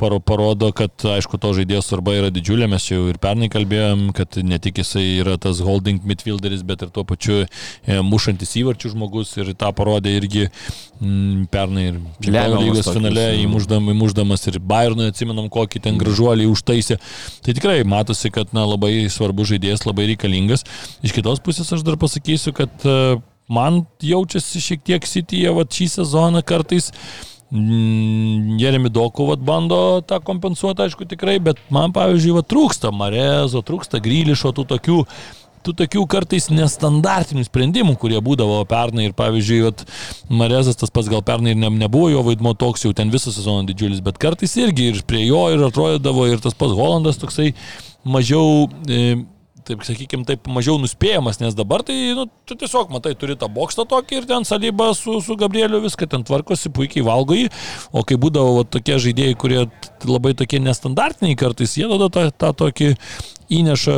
parodo, kad aišku, to žaidėjo svarba yra didžiulė, mes jau ir pernai kalbėjom, kad ne tik jisai yra tas holding midfielderis, bet ir tuo pačiu e, mušantis įvarčių žmogus ir tą parodė irgi mm, pernai ir Čempionų lygos tokius, finale įmuždam, įmuždamas ir Bayernui atsimenam, kokį ten gražuolį užtaisė. Tai tikrai matosi, kad na, labai svarbus žaidėjas, labai reikalingas. Iš kitos pusės aš dar pasakysiu, kad e, man jaučiasi šiek tiek Cityje va, šį sezoną kartais Mm, Jeremy Doku vat, bando tą kompensuoti, aišku, tikrai, bet man, pavyzdžiui, vat, trūksta Marezo, trūksta Grylišo, tų tokių, tų tokių kartais nestandartinių sprendimų, kurie būdavo pernai. Ir, pavyzdžiui, vat, Marezas tas pats gal pernai ir ne, nebuvo jo vaidmo toks jau ten visą sezoną didžiulis, bet kartais irgi ir prie jo ir atrodydavo ir tas pats Holandas toksai mažiau... E, taip sakykime, taip mažiau nuspėjamas, nes dabar tai, nu, tu tiesiog matai, turi tą bokštą tokį ir ten salybą su, su Gabrieliu viską ten tvarkosi, puikiai valgo jį, o kai būdavo va, tokie žaidėjai, kurie labai tokie nestandartiniai kartais, jie tada tą, tą tokį įneša,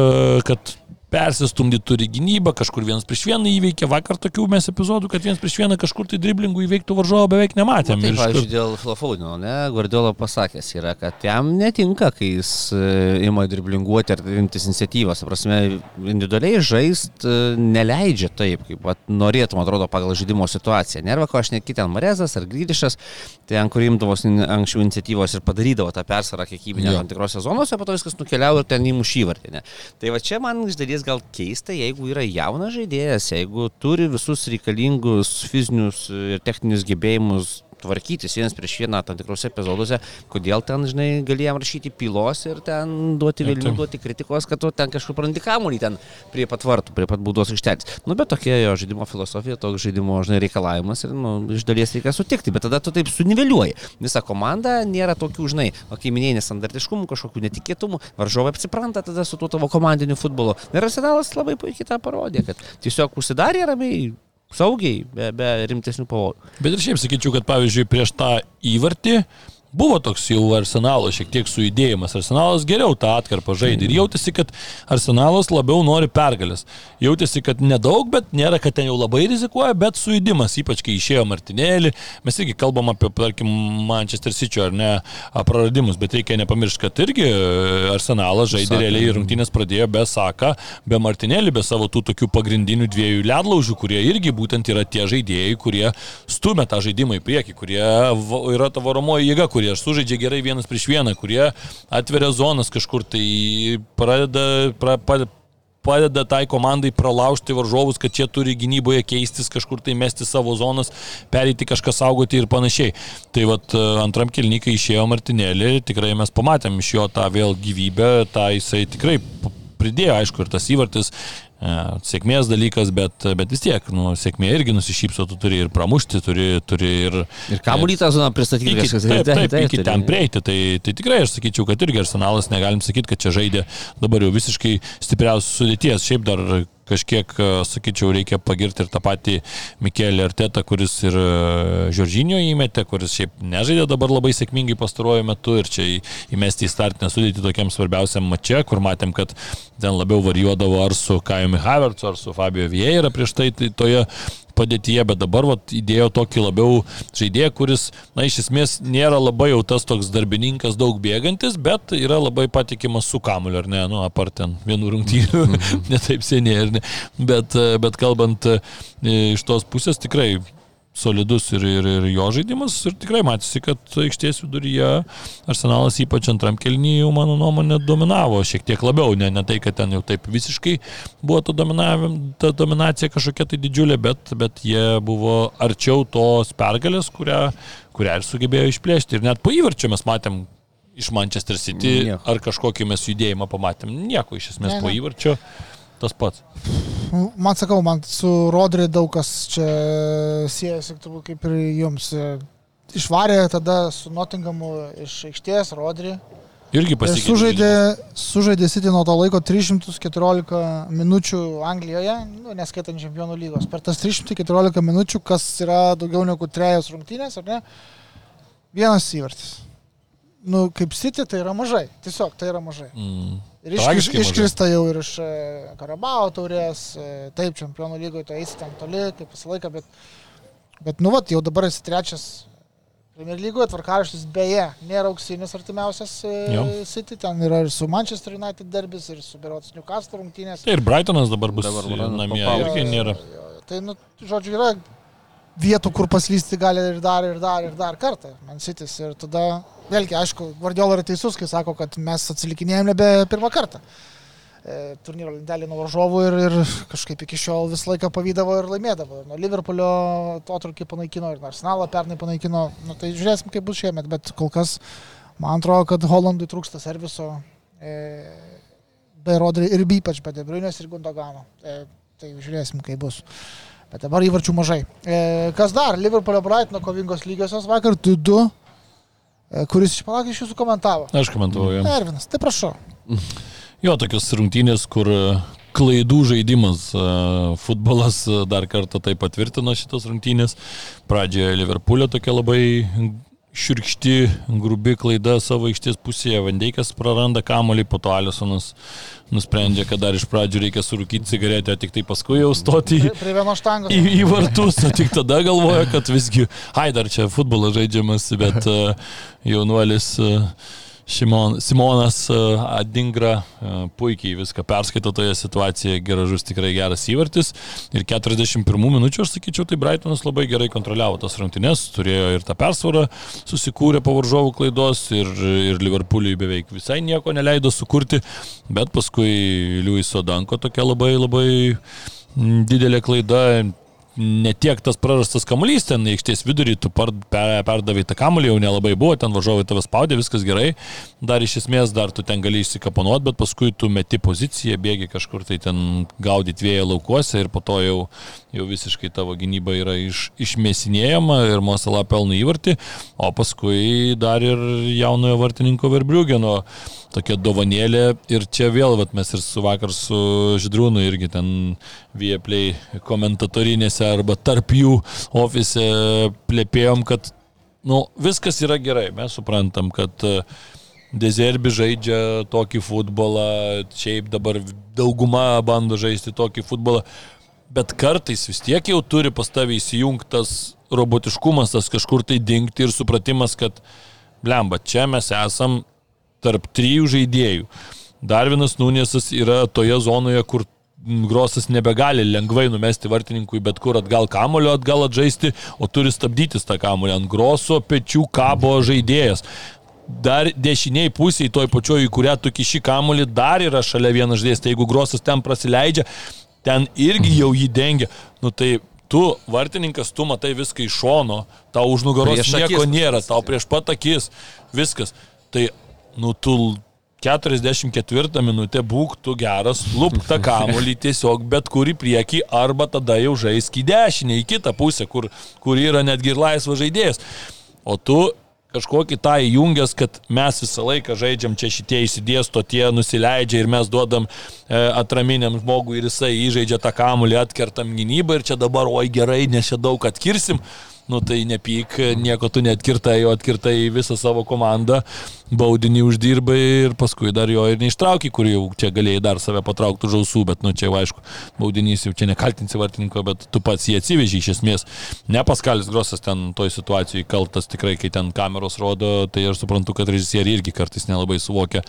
kad persistumdyti turi gynybą, kažkur vienas prieš vieną įveikia, vakar tokių mes epizodų, kad vienas prieš vieną kažkur tai driblingų įveiktų varžovą beveik nematėm. Taip, Ir iš pavyzdžiui, dėl Filofaudino, ne, Guardiola pasakęs yra, kad jam netinka, kai jis e, ima driblinguoti ar imtis iniciatyvos. Ta Prasme, individualiai žaist e, neleidžia taip, kaip vat, norėtum, atrodo, pagal žaidimo situaciją. Nerva, ko aš nekit ten Marezas ar Grydišas, ten, kur imdavos anksčiau iniciatyvos ir padarydavo tą persvarą kiekybinę tam tikrose zonose, po to viskas nukeliavo ir ten įmušy vartinę. Tai va čia man iš dalies gal keista, jeigu yra jaunas žaidėjas, jeigu turi visus reikalingus fizinius ir techninius gebėjimus tvarkytis vienas prieš vieną tam tikrose epizoduose, kodėl ten, žinai, galėjom rašyti pylos ir ten duoti taip. duoti kritikos, kad tu ten kažkur prarandi kamuolį ten prie pat vartų, prie pat būdos aikštelės. Nu, bet tokia jo žaidimo filosofija, toks žaidimo, žinai, reikalavimas ir, nu, iš dalies reikia sutikti, bet tada tu taip suniveliuoji. Visa komanda nėra tokių, žinai, o kai minėjai nestandartiškumų, kažkokių netikėtumų, varžovai apsipranta tada su tuo tavo komandiniu futbolu. Ir arsenalas labai puikiai tą parodė, kad tiesiog užsidarė ramiai, saugiai, be, be rimtesnių pavojų. Bet ir šiaip sakyčiau, kad pavyzdžiui prieš tą įvartį buvo toks jau arsenalo šiek tiek sujudėjimas. Arsenalas geriau tą atkarpą žaidė ir jautėsi, kad arsenalas labiau nori pergalės. Jautėsi, kad nedaug, bet nėra, kad ten jau labai rizikuoja, bet sujudimas, ypač kai išėjo Martinėlį. Mes irgi kalbam apie, tarkim, Manchester City ar ne praradimus, bet reikia nepamiršti, kad irgi arsenalas žaidė Saka. realiai rungtynės pradėjo be Saka, be Martinėlį, be savo tų tokių pagrindinių dviejų ledlaužių, kurie irgi būtent yra tie žaidėjai, kurie stumia tą žaidimą į priekį, kurie yra ta varomoji jėga, kurie sužaidžia gerai vienas prieš vieną, kurie atveria zonas kažkur, tai pradeda, pra, pa, padeda tai komandai pralaužti varžovus, kad čia turi gynyboje keistis, kažkur tai mesti savo zonas, pereiti kažką saugoti ir panašiai. Tai vad antram kilnykai išėjo Martinėlį, tikrai mes pamatėm iš jo tą vėl gyvybę, tą jisai tikrai pridėjo, aišku, ir tas įvartis, e, sėkmės dalykas, bet, bet vis tiek, nu, sėkmė irgi nusišypso, tu turi ir pramušti, turi, turi ir... Ir kamuolį tą zoną pristatyti Iki, kažkas. taip, taip, taip, iki turi. ten prieiti. Tai, tai tikrai aš sakyčiau, kad irgi arsenalas negalim sakyti, kad čia žaidė dabar jau visiškai stipriausios sudėties. Šiaip dar kažkiek, e, sakyčiau, reikia pagirti ir tą patį Mikelį Artetą, kuris ir Žoržinio įmetė, kuris šiaip nežaidė dabar labai sėkmingai pastaruoju metu ir čia įmesti į startinę sudėtį tokiam svarbiausiam mače, kur matėm, kad ten labiau varijuodavo ar su Kajumi Havertzu, ar su Fabio Vieira prieš tai, tai toje padėtyje, bet dabar vat, įdėjo tokį labiau žaidėją, kuris, na, iš esmės nėra labai jau tas toks darbininkas, daug bėgantis, bet yra labai patikimas su kamuliu, ar ne, nu, apart ten vienų rungtynių, netaip seniai, ar ne, bet, bet kalbant e, iš tos pusės tikrai solidus ir, ir, ir jo žaidimas ir tikrai matėsi, kad aikštės viduryje Arsenalas ypač antram kelnyje, mano nuomonė, dominavo šiek tiek labiau, ne, ne tai, kad ten jau taip visiškai buvo ta, ta dominacija kažkokia tai didžiulė, bet, bet jie buvo arčiau tos pergalės, kurią, kurią ir sugebėjo išplėšti. Ir net po įvarčio mes matėm iš Manchester City, Nieko. ar kažkokį mes judėjimą pamatėm. Nieko iš esmės Ne, po įvarčio tas pats. Man sakau, man su Rodri daug kas čia siejasi, turbūt kaip ir jums. išvarė tada su Nottinghamu iš aikštės, Rodri. Irgi pasikeitė. Sužaidė, sužaidė City nuo to laiko 314 minučių Anglijoje, nu, neskaitant čempionų lygos. Per tas 314 minučių, kas yra daugiau negu trejos rungtynės, ar ne? Vienas įvartis. Nu, kaip City tai yra mažai. Tiesiog tai yra mažai. Mm. Ir iš, iškrista jau ir iš e, Karabao taurės, e, taip, čempionų lygoje tu eisi ten toli, kaip visą laiką, bet, bet nu, vat, jau dabar esi trečias Premier lygoje tvarkaraštis beje nėra auksinis artimiausias e, jo. City, ten yra ir su Manchester United derbis, ir su Berots Newcastle rungtynės. Tai ir Brightonas dabar bus dabar namie, irgi nėra. Jo, jo, tai, nu, žodžiu, yra vietų, kur paslysti gali ir dar, ir dar, ir dar kartą. Man City ir tada, vėlgi, aišku, Guardiola yra teisus, kai sako, kad mes atsilikinėjom nebe pirmą kartą. E, turnyro lentelį nuo varžovų ir, ir kažkaip iki šiol visą laiką pavydavo ir laimėdavo. Nuo Liverpoolio to trukį panaikino ir Arsenalą pernai panaikino. Nu, tai žiūrėsim, kaip bus šiemet, bet kol kas man atrodo, kad Holandui trūksta serviso. E, be Rodri ir ypač be Debriunės ir Gundogano. E, tai žiūrėsim, kaip bus. Bet dabar įvarčių mažai. E, kas dar? Liverpoolio Brightono kovingos lygiosios vakar 2-2. E, kuris iš palauk iš jūsų komentavo? Aš komentavau. Ervinas, tai prašau. Jo, tokios rungtynės, kur e, klaidų žaidimas. E, futbolas e, dar kartą tai patvirtino šitos rungtynės. Pradžioje Liverpoolio tokia labai širkšti, grubi klaida savo aikštės pusėje. Vandeikas praranda kamolį, po to Alisonas nusprendžia, kad dar iš pradžių reikia surūkyti cigaretę, tik tai paskui jau stoti į, prie į, į vartus, o tik tada galvoja, kad visgi, ai dar čia futbolas žaidžiamas, bet uh, jaunuolis uh, Šimon, Simonas e, Adingra e, puikiai viską perskaito toje situacijoje, garažus tikrai geras įvartis. Ir 41 minučių, aš sakyčiau, tai Brightonas labai gerai kontroliavo tas rungtynes, turėjo ir tą persvarą, susikūrė po varžovų klaidos ir, ir Liverpooliui beveik visai nieko neleido sukurti, bet paskui Liuiso Danko tokia labai labai didelė klaida, ne tiek tas prarastas kamuolys, ten aikštės vidurį tu per, per, perdavai tą kamuolį, jau nelabai buvo, ten važiuoji tave spaudė, viskas gerai, dar iš esmės dar tu ten gali išsikapanuoti, bet paskui tu meti poziciją, bėgi kažkur tai ten gaudyti vėją laukuose ir po to jau, jau visiškai tavo gynyba yra iš, išmėsinėjama ir Mosala pelna įvartį, o paskui dar ir jaunojo vartininko Verbriugeno tokia dovanėlė. Ir čia vėl vat, mes ir su vakar su Židrūnu irgi ten Vieplay komentatorinėse arba tarp jų ofise plėpėjom, kad nu, viskas yra gerai, mes suprantam, kad uh, Dezerbi žaidžia tokį futbolą, šiaip dabar dauguma bando žaisti tokį futbolą, bet kartais vis tiek jau turi pas tavį įsijungtas robotiškumas, tas kažkur tai dingti ir supratimas, kad, blemba, čia mes esam tarp trijų žaidėjų. Darvinas Nūnėsas yra toje zonoje, kur Grosas nebegali lengvai numesti vartininkui bet kur atgal kamulio, atgal atžaisti, o turi stabdytis tą kamulį. Ant Groso pečių kabo žaidėjas. Dar dešiniai pusiai, toj pačioj, į kurią tu kiši kamulį, dar yra šalia vienas žaidėjas. Tai jeigu Grosas ten prasileidžia, ten irgi jau jį dengia. Nu tai tu, vartininkas, tu matai viską iš šono, tau už nugaros prieš nieko akis, nėra, tau prieš pat akis, viskas. Tai nu tu 44 minutę būk tu geras, lup tą kamolį tiesiog bet kur į priekį arba tada jau žaisk į dešinę, į kitą pusę, kur, kur yra netgi ir laisvas žaidėjas. O tu kažkokį tą įjungęs, kad mes visą laiką žaidžiam čia šitie įsidėsto, tie nusileidžia ir mes duodam e, atraminiam žmogui ir jisai įžaidžia tą kamulį, atkertam gynybą ir čia dabar, oi gerai, nes čia daug atkirsim. Nu tai nepyk, nieko tu netkirtai, o atkirtai visą savo komandą, baudinį uždirbai ir paskui dar jo ir neištraukai, kur jau čia galėjai dar save patraukti už ausų, bet nu čia jau aišku, baudinys jau čia nekaltinsi vartininko, bet tu pats jį atsiveži iš esmės. Ne Paskalis Grosas ten toj situacijai kaltas tikrai, kai ten kameros rodo, tai aš suprantu, kad režisieriai irgi kartais nelabai suvokia.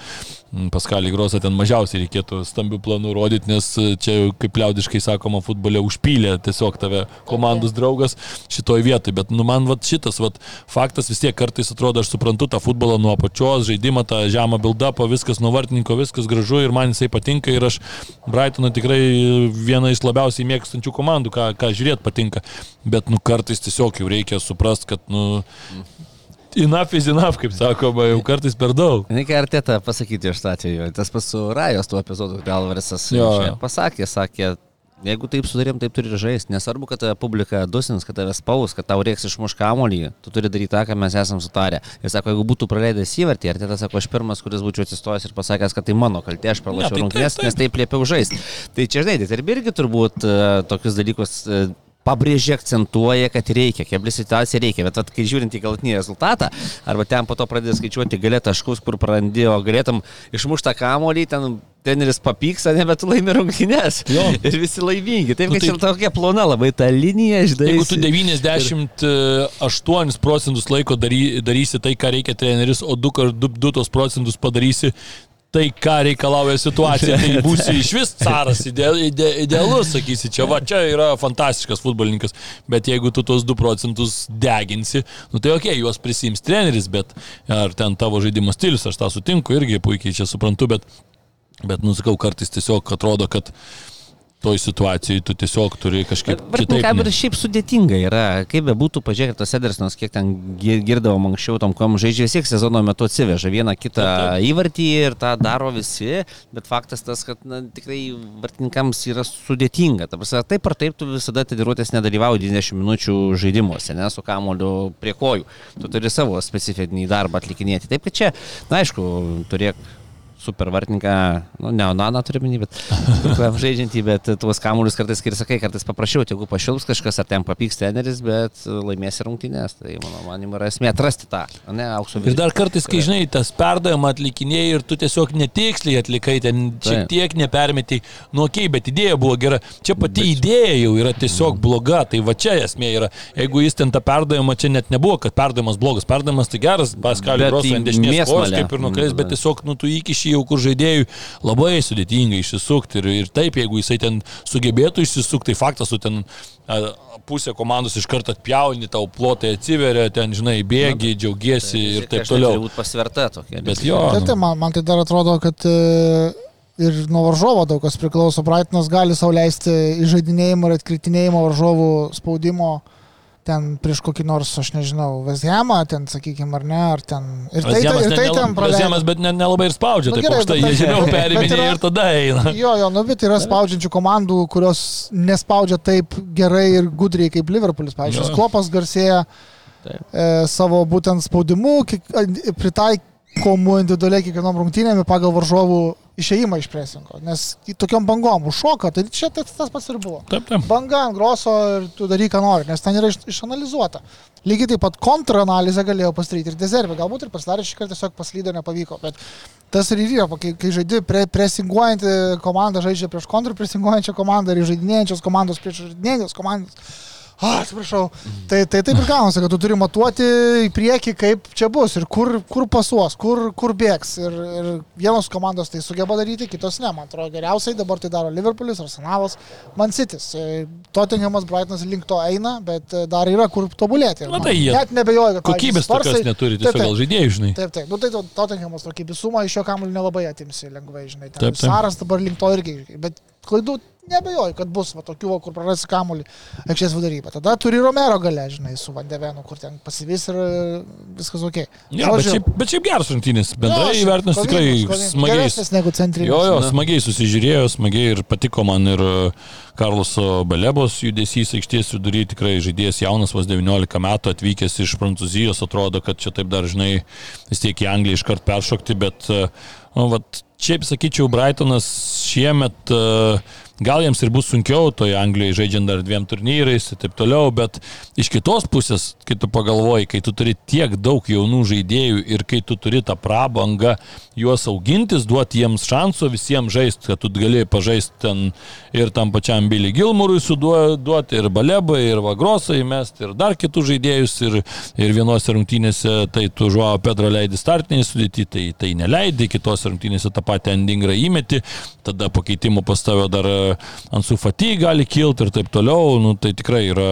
Mm, Paskalį Grosą ten mažiausiai reikėtų stambių planų rodyti, nes čia, kaip liaudiškai sakoma, futbole užpylė tiesiog tave komandos draugas šitoj vietoj, bet nu, man vat, šitas vat, faktas vis tiek kartais atrodo, aš suprantu tą futbolą nuo apačios, žaidimą, tą žemą build-upą, viskas nuo vartininko, viskas gražu ir man jisai patinka ir aš Brightoną tikrai viena iš labiausiai mėgstančių komandų, ką, ką žiūrėti patinka, bet nu, kartais tiesiog jau reikia suprasti, kad nu, enough is enough, kaip sakoma, jau kartais per daug. Reikia artėtą pasakyti iš atveju. Tas pats su Rajos tuo epizodu, gal Versas pasakė, sakė, Jeigu taip sudarėm, taip turi ir žaisti. Nesvarbu, kad tave publika dusins, kad tave spaus, kad tau reiks išmuš kamolį, tu turi daryti tą, ką mes esam sutarę. Ir sako, jeigu būtų praleidęs įvartį, ar tėtas sako, aš pirmas, kuris būčiau atsistojęs ir pasakęs, kad tai mano kaltė, aš pralašiau tai taip. nes taip liepiau žaisti. Tai čia žinai, tai ir irgi turbūt uh, tokius dalykus uh, pabrėžia, akcentuoja, kad reikia, kebli situacija reikia, bet vat, kai žiūrint į galutinį rezultatą, arba ten po to pradės skaičiuoti galė taškus, kur prarandi, o galėtum išmuštą kamolį, ten teneris papyks, ne, bet tu laimi rungtynės. Jo. Ir visi laimingi. Taip, Nu, kad tai- čia tokia plona labai ta linija, žinai. Jeigu tu 98 procentus laiko dary, darysi tai, ką reikia treneris, o 2 kart 2 tos procentus padarysi tai, ką reikalauja situacija, tai būsi iš vis caras, ide, ide, idealus, sakysi, čia va, čia yra fantastiškas futbolininkas, bet jeigu tu tos 2 procentus deginsi, nu tai ok, juos prisims treneris, bet ar ten tavo žaidimo stilius, aš tą sutinku, irgi puikiai čia suprantu, bet, bet nusakau, kartais tiesiog atrodo, kad toj situacijai tu tiesiog turi kažkaip. Ką ne- ir šiaip sudėtinga yra, kaip be būtų, pažiūrėkit, tas Edersonas, kiek ten gir- girdavom anksčiau, tom kom žaidžia vis tiek sezono metu atsiveža vieną kitą įvartį ir tą daro visi, bet faktas tas, kad na, tikrai vartininkams yra sudėtinga. Ta prasme, taip ar taip tu visada treniruotės nedalyvauji 90 minučių žaidimuose, ne, su kamoliu prie kojų. Tu turi savo specifinį darbą atlikinėti. Taip, kad čia, na aišku, turėk super vartininką, nu, ne Onaną turime, bet žaidžiantį, bet tuos kamuolius kartais, kai ir sakai, kartais paprašiau, jeigu pašilps kažkas, ar ten papyks teneris, bet laimėsi rungtynės. Tai mano manimu yra esmė atrasti tą, ne aukso Ir dar kartais, kai žinai, tas perdavimą atlikinėjai ir tu tiesiog netiksliai atlikai, ten šiek tiek nepermetai, nu ok, bet idėja buvo gera. Čia pati idėja jau yra tiesiog bloga, tai va čia esmė yra. Jeigu jis ten tą perdavimą, čia net nebuvo, kad perdavimas blogas, perdavimas tai geras, Paskalio Bet Grosso į ant dešinės mėsmalę. kojos kaip ir nukrės, bet tiesiog, nu, tu įkiši jau kur žaidėjui labai sudėtinga išsisukti ir, ir taip, jeigu jisai ten sugebėtų išsisukti, tai faktas, tu ten a, pusę komandos iš karto atpjauni, tau plotai atsiveria, ten, žinai, bėgi, džiaugiesi ir taip toliau. Turi būti pasverta tokia. Bet jo, nu, tai man, man tai dar atrodo, kad e, ir nuo varžovo daug kas priklauso. Brightonas gali sauliaisti įžaidinėjimo ir atkritinėjimo varžovų spaudimo ten prieš kokį nors, aš nežinau, Veshamą, ten, sakykime, ar ne, ar ten. Ir tai, Vaziemas ir tai ten praleido. Vaziemas, bet ne- nelabai ir spaudžia, Nu, gerai, aukštai, jie žemiau bet periminė ir tada eina. Jo, jo, nu, bet yra spaudžiančių komandų, kurios nespaudžia taip gerai ir gudriai kaip Liverpoolis. Pavyzdžiui. Klopas garsėja Taip. e, savo būtent spaudimu, kiek- individualiai kiekvienom rungtynėm pagal varžovų išėjimą iš presingo. Nes tokiom bangom užšoka, tai čia tas, tas pats ir buvo. Taip, taip. Banga ant groso ir tu daryk, ką nori, nes ten yra iš, išanalizuota. Lygiai taip pat kontraanalizę galėjo pasidaryti ir dezervį, galbūt ir pasidarė šį kartą tiesiog paslydo, nepavyko, bet tas ir yra, kai, kai žaidži pre, presinguojantį komandą, žaidžia prieš kontrpresinguojančią komandą ir žaidinėjančios komandos prieš žaidinėjančios komandos. A, atsiprašau. Tai, tai taip ir gaunasi, kad tu turi matuoti į priekį, kaip čia bus ir kur, kur pasuos, kur, kur bėgs. Ir, ir vienos komandos tai sugeba daryti, kitos ne. Man atrodo, geriausiai dabar tai daro Liverpoolis, Arsenalas, Man City's. E, Tottenhamas, Brightonas link to eina, bet dar yra kur tobulėti. Na, tai jie Net nebejoju, kad Kokybės Spursai- neturi, tiesiog gal žaidėjai, žinai. Taip, taip. Nu, tai to- Tottenhamas tokį visumą iš jo kamuolį nelabai atimsi lengvai, žinai. Ten Taip, taip. Saras dabar link to irgi. Bet klaidų nebejoju, kad bus va, tokių, kur prarasi kamuolį aikštės vidurybę. Tada turi Romero galę, žinai, su Vandevenu, kur ten pasivys ir e, viskas ok. Ja, bet, šiaip, bet šiaip geras rungtynės. Bendrai kovingas, tikrai smagiai. Negu centrinis. Jo, jo, Na. smagiai susižiūrėjo, smagiai ir patiko man ir e, Karloso Belebos judesys aikštės vidury, tikrai žaidėjas jaunas, vos 19 metų, atvykęs iš Prancūzijos, atrodo, kad čia taip dar, žinai, vis tiek į Angliją iškart peršokti, bet, e, nu, vat, šiaip sakyčiau, Brightonas šiemet e, gal jiems ir bus sunkiau, toje Anglijoje žaidžiant dar dviem turnyrais ir taip toliau, bet iš kitos pusės, kai tu pagalvoji, kai tu turi tiek daug jaunų žaidėjų ir kai tu turi tą prabangą juos augintis, duoti jiems šansų visiems žaisti, kad tu gali pažaisti ten ir tam pačiam Billy Gilmurui suduoti, ir Balebai, ir Vagrosai mesti, ir dar kitus žaidėjus, ir, ir vienose rungtynėse tai tu žuo Pedro leidi startinį sudėti, tai, tai neleidi, kitose rungtynėse tą patį endingrą įmeti, tada pakeitimų pas tavę dar Ansu Fati gali kilti ir taip toliau, nu, tai tikrai yra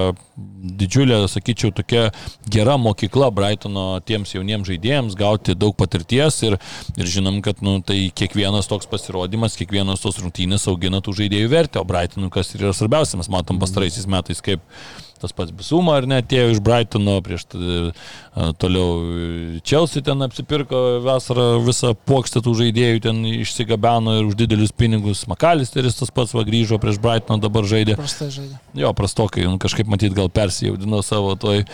didžiulė, sakyčiau, tokia gera mokykla Brightono tiems jauniems žaidėjams, gauti daug patirties ir, ir žinom, kad nu, tai kiekvienas toks pasirodymas, kiekvienas tos rungtynės augina tų žaidėjų vertę, o Brightonui kas yra svarbiausia, mes matom pastaraisiais metais, kaip tas pats Bisuma ar ne, atėjo iš Brightono, prieš toliau Chelsea ten apsipirko vasarą visą plokštę tų žaidėjų, ten išsigabeno ir už didelius pinigus. Makalisteris tas pats va grįžo prieš Brightoną, dabar žaidė. Prastai žaidė. Jo, prastokai, kažkaip matyt gal persijaudino savo toj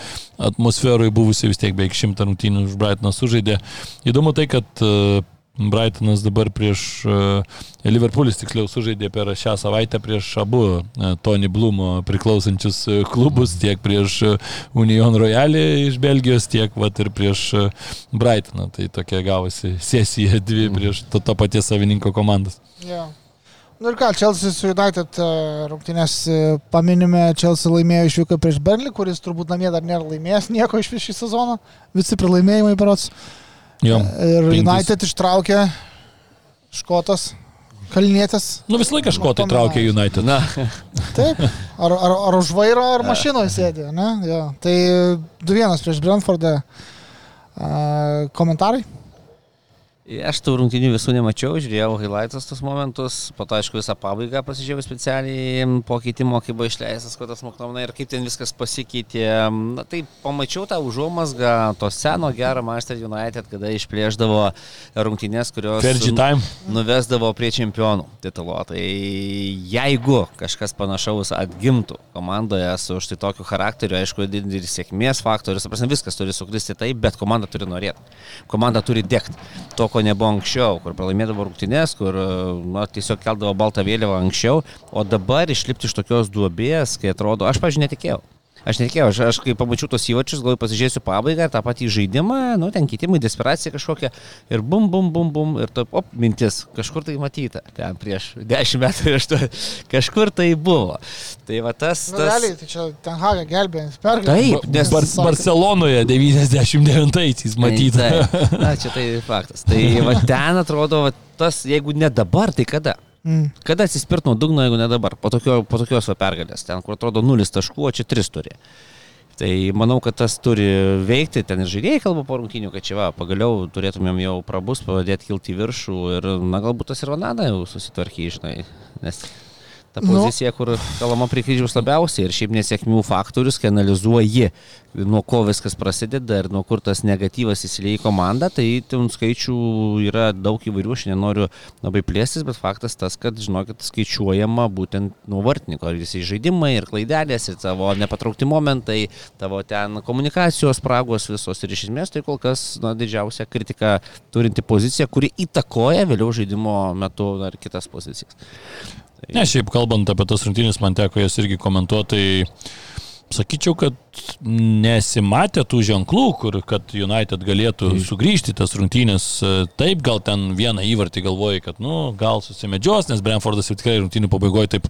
atmosferoje buvusi vis tiek beveik šimtą rungtynių už Brightoną sužaidė. Įdomu tai, kad uh, Brightonas dabar prieš uh, Liverpoolis tiksliau sužaidė per šią savaitę prieš abu uh, Tony Blumo priklausančius uh, klubus, tiek prieš Union Royale iš Belgijos, tiek vat, ir prieš Brightoną. Tai tokia gavosi sesija dvi mm. prieš to, to paties savininko komandas. Yeah. Nu ir ką, Chelsea su United rungtynės paminime, Chelsea laimėjo išvyko prieš Burnley, kuris turbūt namie dar nėra laimėjęs nieko iš šį sezoną, visi pralaimėjimai berots. Jo, ir penkis. United ištraukė Škotas. Kalnietis. Nu visą laiką škotai traukė United. Na. Taip. Ar, ar, ar už vairo, ar mašinoje sėdė, ne? Jo. Tai 2-1 prieš Brentfordą. Komentarai? Aš tų rungtynių visų nemačiau, žiūrėjau highlights tos momentus, po to aišku visą pabaigą pasižiūrėjau specialiai po keitimo, kai buvo išleistas Kotas Maknomna ir kaip ten viskas pasikeitė. Na tai pamačiau tą užuomasgą to seno gero Master United, kada išplėždavo rungtynės, kurios nuvesdavo prie čempionų titulo. Tai jeigu kažkas panašaus atgimtų komandoje su štai tokiu charakteriu, aišku, ir sėkmės faktorius, viskas turi sukristi taip, bet komanda turi norėti. Komanda turi dėkti. To, ko nebuvo anksčiau, kur pralaimėdavo rungtynės, kur na, tiesiog keldavo baltą vėliavą anksčiau, o dabar išlipti iš tokios duobės, kai atrodo, aš, pažiūrėjau, netikėjau. Aš netikėjau, aš, aš kai pamačiau tos įvačius, galvoju, pasižiūrėsiu pabaigą, tą patį žaidimą, nu, ten kitimai, desperacija kažkokia ir bum, bum, bum, bum, ir taip, op, mintis, kažkur tai matyta, ten prieš dešimt metų ir aš kažkur tai buvo. Tai va tas... Nu, tas... Realiai, tai čia ten Haga gelbėjęs pergalė. Taip, nes Bar Barcelonoje 99-aisiais matyta. Tai, na, čia tai faktas. Tai va ten atrodo, va, tas, jeigu ne dabar, tai kada? Mm. Kada atsispirt nuo dugno, jeigu ne dabar, po, tokio, po tokios va pergalės, ten kur atrodo nulis taškų, o čia tris turi. Tai manau, kad tas turi veikti, ten ir žaidėjai kalba po rungtynių, kad čia va, pagaliau turėtumėm jau prabus, pavadėti kilti į viršų ir, na, galbūt tas ir Vanada jau susitvarkė, žinai, nes ta nu. pozicija, nu. kur kalama prie kryžiaus labiausiai ir šiaip nesėkmių faktorius, kai analizuoji, nuo ko viskas prasideda ir nuo kur tas negatyvas įsilieja į komandą, tai ten skaičių yra daug įvairių, aš nenoriu labai plėstis, bet faktas tas, kad žinokit, skaičiuojama būtent nuo vartininko, ar visi žaidimai, ir klaidelės, ir tavo nepatraukti momentai, tavo ten komunikacijos spragos visos ir iš esmės tai kol kas na, didžiausia kritika turinti pozicija, kuri įtakoja vėliau žaidimo metu ar kitas pozicijas. Ne, šiaip kalbant apie tas rungtynės, man teko jas irgi komentuoti, tai sakyčiau, kad nesimatė tų ženklų, kur, kad United galėtų mm. sugrįžti tas rungtynės. Taip, gal ten vieną įvartį galvojai, kad, nu, gal susimedžios, nes Brentfordas jau tikrai rungtynių pabaigoje taip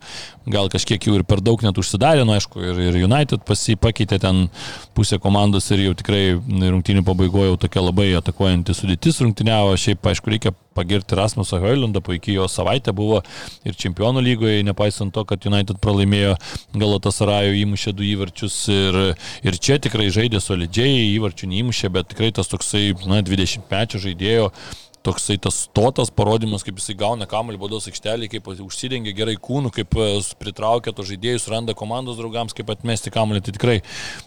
gal kažkiek jau ir per daug net užsidarė, nu, aišku, ir, ir United pasipakeitė ten pusę komandos ir jau tikrai rungtynių pabaigoje jau tokia labai atakuojanti sudėtis rungtyniavo. Šiaip, aišku, reikia pagirti Rasmusą Hoilandą, puikiai jo savaitė buvo ir čempionų lygoje, nepaisant to, kad United pralaimėjo Galatasarajų įmušė du įvarčius ir Ir čia tikrai žaidė solidžiai, įvarčių neįmušė, bet tikrai tas toksai, na, 20 mečio žaidėjo toksai tas stotas parodymas, kaip jisai gauna kamuolį baudos aikštelį, kaip užsidengia gerai kūnų, kaip e, pritraukia to žaidėjus, randa komandos draugams, kaip atmesti kamuolį. Tai tikrai,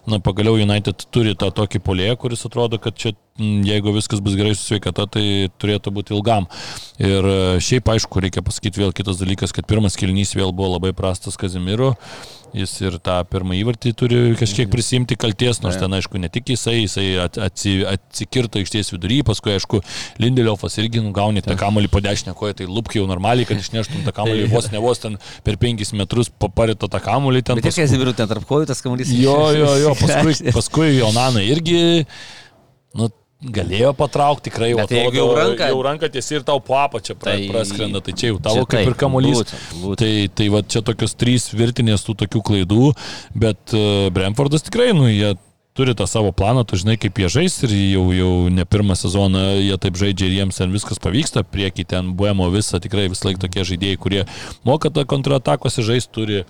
na, pagaliau United turi tą tokį polėją, kuris atrodo, kad čia, jeigu viskas bus gerai su sveikata, tai turėtų būti ilgam. Ir e, šiaip, aišku, reikia pasakyti vėl kitas dalykas, kad pirmas kilnys vėl buvo labai prastas Kazimiru. Jis ir tą pirmą įvartį turi kažkiek mhm. prisimti kalties, nors ten, aišku, ne tik jisai, jisai atsi, atsikirto iš ties vidury, paskui, aišku, Lindeliofas irgi nugauni tą kamuolį po dešinę koją, tai lupki jau normaliai, kad išneštum tą kamuolį vos ne vos ten per penkis metrus paparito tą kamuolį ten. Bet paskui... tiek Kazimiru ten tarp kojų tas kamuolys. Jo, jo, jo, paskui, paskui Jonana irgi, nu, Galėjo patraukti tikrai, o jeigu jau ranka, jau ranka tiesi ir tau po apačią pra, tai, praskrenda, tai čia jau tavo kaip ir kamuolys. Tai, tai va čia tokios trys virtinės tų tokių klaidų, bet uh, Brentfordas tikrai, nu, jie turi tą savo planą, tu žinai, kaip jie žais ir jau, jau ne pirmą sezoną jie taip žaidžia ir jiems ten viskas pavyksta, prieki ten buemo visą, tikrai vis laik tokie žaidėjai, kurie moka tą kontratakose žais, turi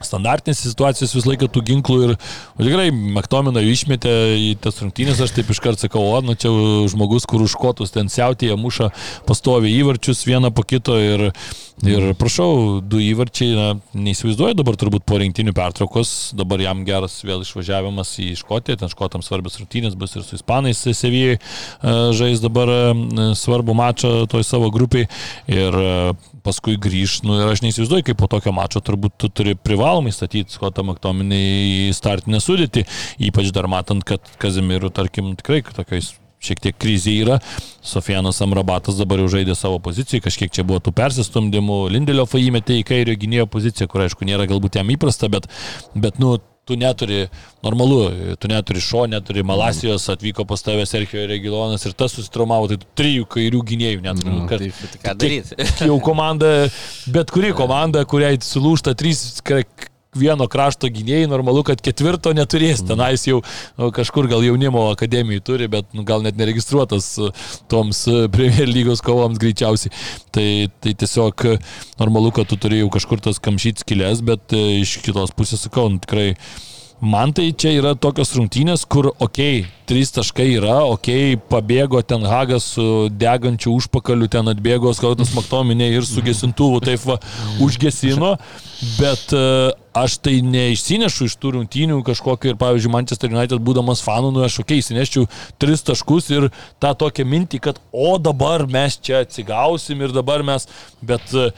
standartinės situacijos vis laiką tų ginklų ir o, tikrai Maktominą išmetė į tas rungtynės, aš taip iškart sakau, o, nu čia žmogus, kur užkotus ten siautėje muša pastovi įvarčius vieną po kito ir, ir prašau, du įvarčiai, na, neįsivaizduoju dabar turbūt po rinktinių pertraukos, dabar jam geras vėl išvažiavimas į Škotiją, ten Škotams svarbios rungtynės bus ir su Ispanais Sevijai e, žais dabar e, svarbu mačą toj savo grupiai ir e, paskui grįž, nu ir aš neįsivaizduoju, kaip po tokio mačo turbūt tu turi privalomai statyti Skotą Maktominį į startinę sudėtį, ypač dar matant, kad Kazimirų, tarkim, tikrai tokiais šiek tiek krizė yra. Sofianas Amrabatas dabar jau žaidė savo poziciją, kažkiek čia buvo tų persistumdymų, Lindelio įmetė į kairio gynėjo poziciją, kur aišku nėra galbūt jam įprasta, bet, bet nu, tu neturi, normalu, tu neturi šo, neturi Malasijos, atvyko pas tavę Sergio Regilonas ir tas susitraumavo, tai trijų kairių gynėjų neturi. Nu, kad, tai, tai ką daryti? Jau komanda, bet kuri komanda, kuriai sulūšta trys vieno krašto gynėjai, normalu, kad ketvirto neturės. Tenais jau nu, kažkur gal jaunimo akademijai turi, bet nu, gal net neregistruotas e, toms e, Premier lygos kovoms greičiausiai. Tai, tai tiesiog normalu, kad tu turėjai kažkur tas kamšyt skilės, bet e, iš kitos pusės sakau, nu, tikrai Man tai čia yra tokios rungtynės, kur, okei, okay, trys taškai yra, okei, okay, pabėgo ten Hagas su degančiu užpakaliu, ten atbėgo skautas Maktominė ir su gesintuvu taip va užgesino, bet aš tai neišsinešu iš tų rungtynių kažkokio ir, pavyzdžiui, Manchester United būdamas fanu, nu aš, okei, okay, įsineščiau tris taškus ir tą tokią mintį, kad o dabar mes čia atsigausim ir dabar mes, bet uh,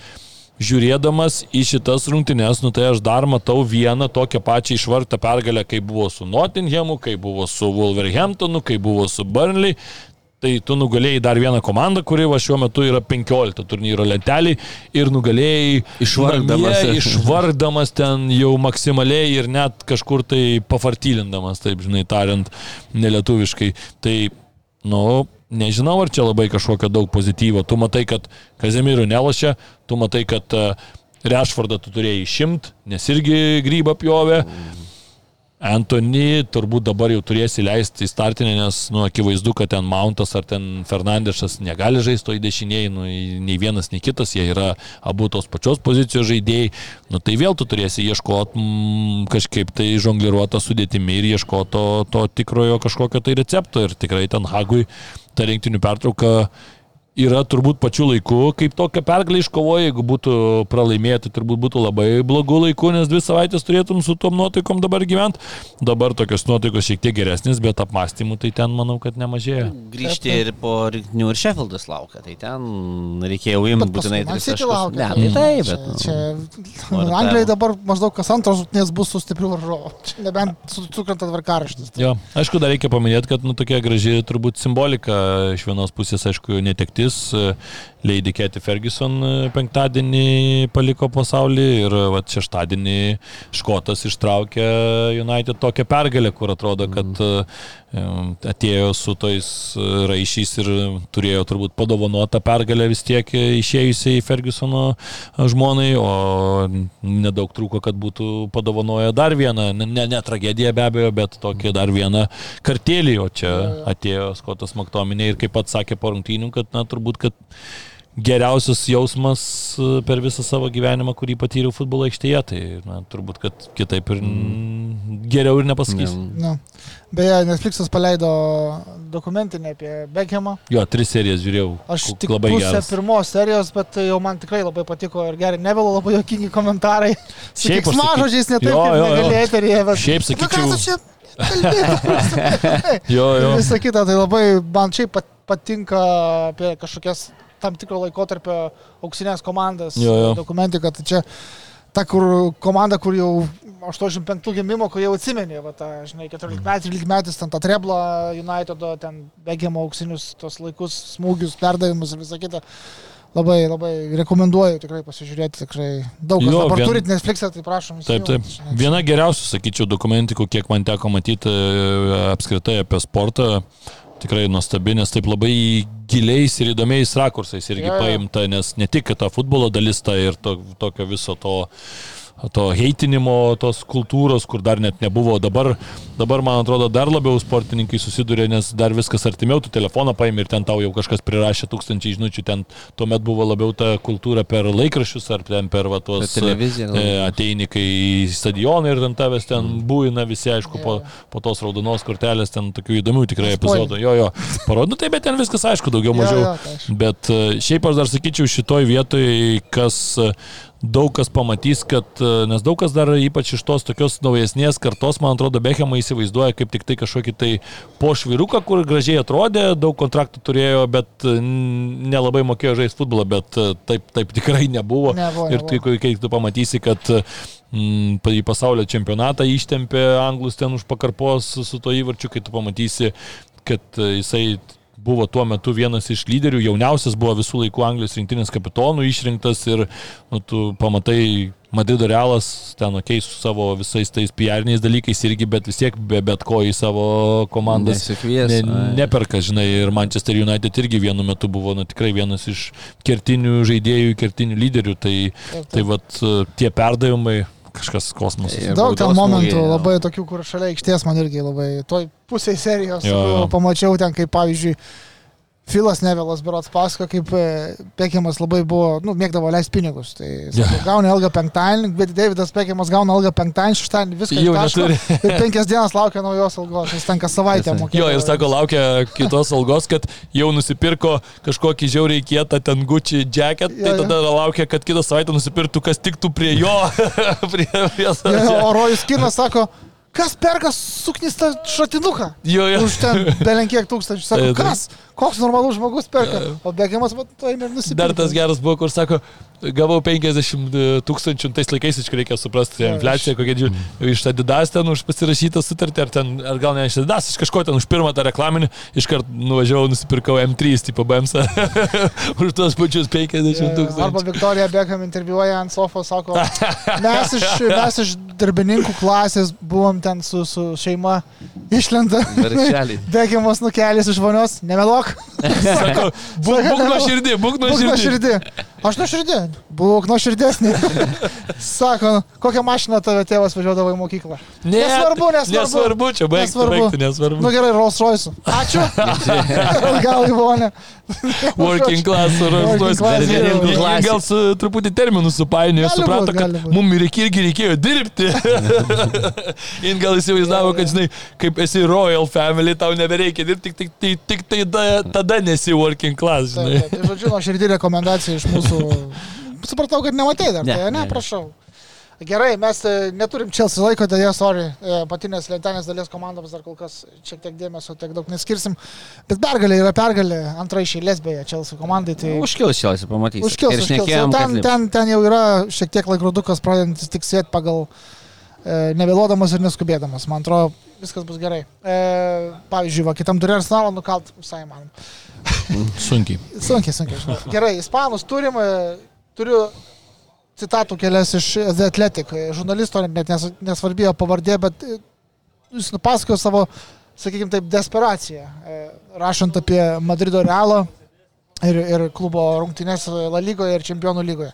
žiūrėdamas į šitas rungtynes, nu tai aš dar matau vieną tokią pačią išvartą pergalę, kai buvo su Nottinghamu, kai buvo su Wolverhamptonu, kai buvo su Burnley. Tai tu nugalėjai dar vieną komandą, kuri va šiuo metu yra 15 turnyro lentelį ir nugalėjai išvardamas. Namie, išvardamas ten jau maksimaliai ir net kažkur tai pafartylindamas, taip žinai tariant, nelietuviškai. Tai, nu, nežinau, ar čia labai kažkokio daug pozityvo. Tu matai, kad Kazemirų nelošia, tu matai, kad e, Rešfordą tu turėjai išimt, nes irgi grybą pjovė. Antony turbūt dabar jau turėsi leisti į startinę, nes, nu, akivaizdu, kad ten Mountas ar ten Fernandešas negali žaisti to į dešinėjį, nu, nei vienas, nei kitas, jie yra abu tos pačios pozicijos žaidėjai, nu, tai vėl tu turėsi ieškoti mm, kažkaip tai žongliruotą sudėtimi ir ieškoti to, to tikrojo kažkokio tai recepto. Ir tikrai ten Hagui ta rinktinių pertrauka yra turbūt pačiu laiku, kaip tokią pergalę iškovoja, jeigu būtų pralaimėti, turbūt būtų labai blogų laikų, nes dvi savaitės turėtum su tom nuotaikom dabar gyventi. Dabar tokios nuotaikos šiek tiek geresnės, bet apmąstymų tai ten manau, kad nemažėja. Grįžti ir po rinktinių ir Sheffieldas laukia, tai ten reikėjo imti būtinai tris taškus. Ne, tai taip, bet... Nu, čia, čia Anglijai dabar maždaug kas antros rungtynės bus su stipriu varžovu. Nebent sukrenta tvarkaraštis. Tai. Jo, aišku, dar reikia paminėti, kad nu, tokia graži turbūt simbolika iš vienos pusės, aišku, netekti naktis e, Lady Ketty Ferguson e, penktadienį paliko pasaulį ir e, va, šeštadienį Škotas ištraukė United tokią pergalę, kur atrodo, kad mhm. atėjo su tais raišiais ir turėjo turbūt padovanotą pergalę vis tiek išėjusiai Fergusono žmonai, o nedaug trūko, kad būtų padovanoję dar vieną, ne, ne tragediją be abejo, bet tokį dar vieną kartėlį, o čia atėjo Skotas Maktominė ir kaip pats sakė po rungtynių, kad na, turbūt, kad geriausias jausmas e, per visą savo gyvenimą, kurį patyriau futbolo aikštėje, tai na, turbūt, kad kitaip ir mm. geriau ir nepasakys. No. Beje, Netflixas paleido dokumentinį apie Beckhamą. Jo, tris serijas žiūrėjau. Aš tik labai pusę geras. pirmos serijos, bet jau man tikrai labai patiko ir gerai, nevėlo labai jokingi komentarai. Šiaip mažodžiais netaip, kaip negalėjai eterėje. Bet... Šiaip sakyčiau. Jo, jo. Visą kitą, tai labai man šiaip pat, patinka apie kažkokias tam tikro laikotarpio auksinės komandas jo, jo. dokumentika. Tai čia ta kur, komanda, kur jau 85 gimimo, kur jau atsimenė, va, ta, žinai, 14 metų, 13 metais, ten tą treblą Unitedo, ten bėgimo auksinius tos laikus, smūgius, perdavimus ir visą kitą. Labai, labai rekomenduoju tikrai pasižiūrėti, tikrai daug. Jo, dabar vien... turit Netflix'e, tai prašom. Taip, taip. Viena geriausių, sakyčiau, dokumentikų, kiek man teko matyti e, apskritai apie sportą tikrai nuostabi, nes taip labai giliais ir įdomiais rakursais irgi ja, ja. paimta, nes ne tik ta futbolo dalis, ta ir to, tokio viso to to heitinimo, tos kultūros, kur dar net nebuvo. Dabar, dabar man atrodo, dar labiau sportininkai susiduria, nes dar viskas artimiau, tu telefoną paimi ir ten tau jau kažkas prirašė tūkstančiai žinučių, ten tuomet buvo labiau ta kultūra per laikraščius ar ten per va, tuos e, ateini, kai į stadioną ir ten tavęs ten mm. būina visi, aišku, po, po tos raudonos kortelės, ten tokių įdomių tikrai epizodų. Jo, jo, parodo, tai bet ten viskas aišku, daugiau mažiau. Jo, jo, tai bet e, šiaip aš dar sakyčiau šitoj vietoj, kas daug kas pamatys, kad, e, nes daug kas dar ypač iš tos tokios naujesnės kartos, man atrodo, Bechamą įsivaizduoja kaip tik tai kažkokį tai pošviruką, kur gražiai atrodė, daug kontraktų turėjo, bet e, nelabai mokėjo žaisti futbolą, bet e, taip, taip tikrai nebuvo. nebuvo ir nebuvo. kai, tu pamatysi, kad mm, į pasaulio čempionatą ištempė anglus ten už pakarpos su to įvarčiu, kai tu pamatysi, kad jisai buvo tuo metu vienas iš lyderių, jauniausias buvo visų laikų Anglijos rinktinės kapitonų išrinktas ir nu, tu pamatai Madrido realas ten ok su savo visais tais PR-niais dalykais irgi, bet vis tiek be bet ko į savo komandas ne, neperka, žinai, ir Manchester United irgi vienu metu buvo nu, tikrai vienas iš kertinių žaidėjų, kertinių lyderių, tai, tai vat tie perdavimai kažkas kosmosas. Daug ten momentų, smūgiai, labai tokių, kur šalia aikštės man irgi labai, toj pusėje serijos jo, jo. pamačiau ten, kaip pavyzdžiui, Filas Nevelas berots pasako, kaip Pekiamas labai buvo, nu, mėgdavo leisti pinigus. Tai yeah. gauna algą penktadienį, bet Davidas Pekiamas gauna algą penktadienį, šeštadienį, viską jau neturi. Ir penkias dienas laukia naujos algos, jis tenka savaitę mokėti. Jo, ir sako, laukia kitos algos, kad jau nusipirko kažkokį žiauriai kietą ten Gucci jacket, tai tada laukia, kad kitą savaitę nusipirktų, kas tiktų prie jo. prie, prie jo, o Rojus Kinas sako, kas perka suknistą šratinuką? Jo, jo. Už ten belenkiek tūkstančių. Sako, kas? Koks normalus žmogus perka? O Bekiamas, man to ir nusipirko. Dar tas geras buvo, kur sako, gavau 50 tūkstančių, tais laikais, aišku, reikia suprasti, ja, infliacija, kokia didžiulė. Iš Adidas ten už pasirašytą sutartį, ar, ten, ar gal ne iš Adidas, iš kažko ten už pirmą tą reklaminį, iškart nuvažiavau, nusipirkau M3, tipo BMS, už tos pačius 50 tūkstančių. Arba Viktorija Beckham interviuoja ant sofos, sako, mes iš, mes iš darbininkų klasės buvom ten su, su šeima išlenda. Beckhamas nukelis iš vonios, nemeluok. Sako, būk nuo širdį, būk nuo širdį. Aš nuo širdį, būk nuo širdesnį. Sako, kokią mašiną tavo tėvas važiuodavo į mokyklą? Ne, nesvarbu, nesvarbu. Nesvarbu, čia baigti, nesvarbu. Baigti, nesvarbu. Nu gerai, Rolls Royce. Ačiū. Gal į vonę. Working class, Rolls Royce. Gal su truputį terminų supainiojo, suprato, kad mums reikia, irgi reikėjo dirbti. In gal įsivaizdavo, kad, žinai, kaip esi Royal Family, tau nebereikia dirbti, tik, tik, tik, tik tai tada nesi working class, žinai. Tai, tai žodžiu, nuo širdį rekomendacija iš mūsų supratau, kad nematei dar. Ne, tai, ne, ne, prašau. Gerai, mes e, neturim Chelsea laiko, dėja, sorry, e, patinės lentelės dalies komandoms dar kol kas šiek tiek dėmesio, tiek daug neskirsim. Bet pergalė yra pergalė, antra iš eilės beje, Chelsea komandai. Tai... Užkils Chelsea, pamatysim. Užkils, užkils. Ten, ten, ten jau yra šiek tiek laikrodukas pradedantis tik sėti pagal e, nevėluodamas ir neskubėdamas. Man atrodo, viskas bus gerai. E, pavyzdžiui, va, kitam turi arsenalą nukalt, visai man. Sunkiai. sunkiai, sunkiai. Gerai, ispanus turim, e, turiu citatų kelias iš The Athletic, žurnalisto net nes, nesvarbėjo pavardė, bet e, jis nupasakojo savo, sakykime taip, desperaciją, e, rašant apie Madrido Realą ir, ir klubo rungtynės La lygoje ir Čempionų lygoje.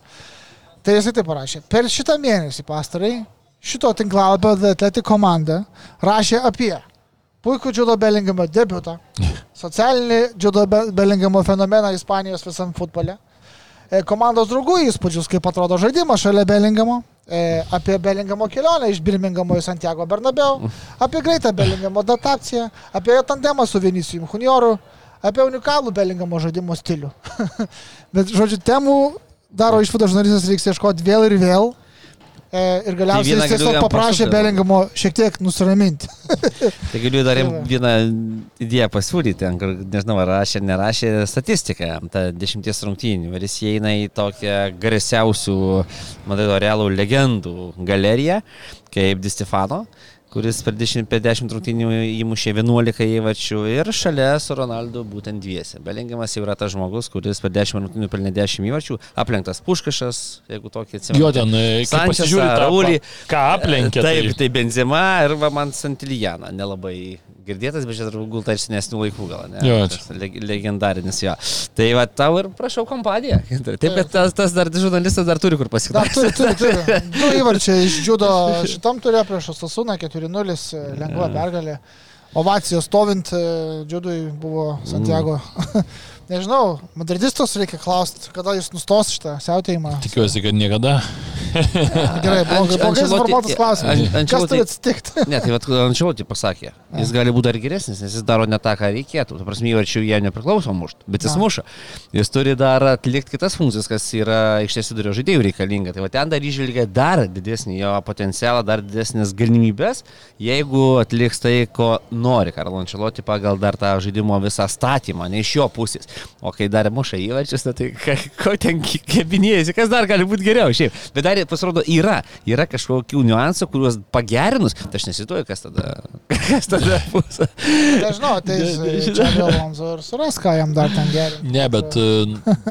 Tai jisai taip parašė. Per šitą mėnesį pastarai šito tinklalapio The Athletic komanda rašė apie puikų Džudo Belingamo debutą, socialinį Džudo Belingamo fenomeną Ispanijos visam futbole, e, komandos draugų įspūdžius, kaip atrodo žaidimas šalia Belingamo, e, apie Belingamo kelionę iš Birmingamo į Santiago Bernabeu, apie greitą Belingamo adaptaciją, apie jo tandemą su Vinicijum Junioru, apie unikalų Belingamo žaidimo stilių. Bet, žodžiu, temų daro išvadą žurnalistas reiks ieškoti vėl ir vėl. E, ir galiausiai tai jis tiesiog paprašė Belingamo šiek tiek nusiraminti. tai galiu dar vieną idėją pasiūlyti, nežinau, ar rašė nerašė statistiką, tą dešimties rungtynių. Ir jis įeina į tokią garsiausių Madrido realų legendų galeriją, kaip Di Stefano kuris per 10 rungtynių įmušė 11 įvačių ir šalia su Ronaldu būtent dviese. Belingiamas jau yra tas žmogus, kuris per 10 rungtynių pelnė 10 įvačių, aplenktas Puškašas, jeigu tokį atsimenu. Jo ten, e, Sančias, Raulį. Ką aplenkė? Taip, tai, tai Benzema ir man Santilijaną nelabai girdėtas, bet čia turbūt tai senesnių laikų gal, ne? Jo, Tas leg legendarinis jo. Tai va, tau ir prašau kompaniją. Taip, bet tas, tas dar žurnalistas dar turi kur Dar pasidaryti. turi, turi, turi. Du įvarčiai iš džiudo šitam turė prieš Osasūną 4-0, lengva pergalė. Ovacijos stovint e, džiudui buvo Santiago. Nežinau, madridistos reikia klausti, kada jis nustos šitą siautėjimą. Tikiuosi, kad niekada. Gerai, blogai, blogai suformuotas klausimas. An- Kas Ancelotti- turi atsitikti? Ne, tai tai pasakė. Jis gali būti dar geresnis, nes jis daro ne tą, ką reikėtų. Tu prasme, įvarčių jie nepriklauso mušti, bet jis Na. muša. Jis turi dar atlikti kitas funkcijas, kas yra aikštės vidurio žaidėjų reikalinga. Tai va ten dar išvelgia dar didesnį jo potencialą, dar didesnės galimybės, jeigu atliks tai, ko nori Karlo Ančeloti pagal dar tą žaidimo visą statymą, ne iš jo pusės. O kai dar muša įvarčius, na, tai ka- ko ten kebinėjasi, kas dar gali būti geriau šiaip. Bet dar pasirodo yra, yra kažkokių niuansų, kuriuos pagerinus, tai aš nesituoju, kas tada, kas tada bus. Nežinau, tai vėl Lonzo ir suras, ką jam dar ten gerinti. Ne, bet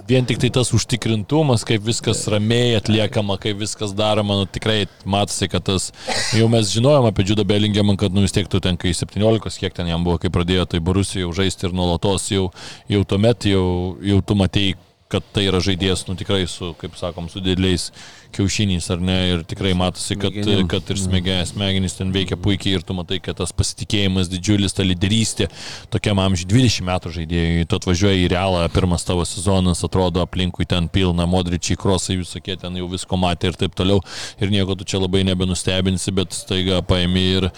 vien tik tai tas užtikrintumas, kaip viskas ramiai atliekama, kaip viskas daroma, nu, tikrai matosi, kad tas, jau mes žinojom apie Džudą Bellingemą, kad nu vis tiek tu ten, kai 17, kiek ten jam buvo, kai pradėjo tai Borusijoje jau žaisti ir nuolatos jau, jau tuomet jau, jau tu matei, kad tai yra žaidėjas, nu tikrai su, kaip sakom, su dideliais kiaušiniais, ar ne, ir tikrai matosi, kad, Smegenim. kad ir smegenys, smegenys ten veikia puikiai ir tu matai, kad tas pasitikėjimas didžiulis, ta lyderystė, tokiam amžiui 20 metų žaidėjai, tu atvažiuoji į realą, pirmas tavo sezonas, atrodo aplinkui ten pilna, modričiai, krosai, visokie ten jau visko matė ir taip toliau, ir nieko tu čia labai nebenustebinsi, bet staiga paėmė ir,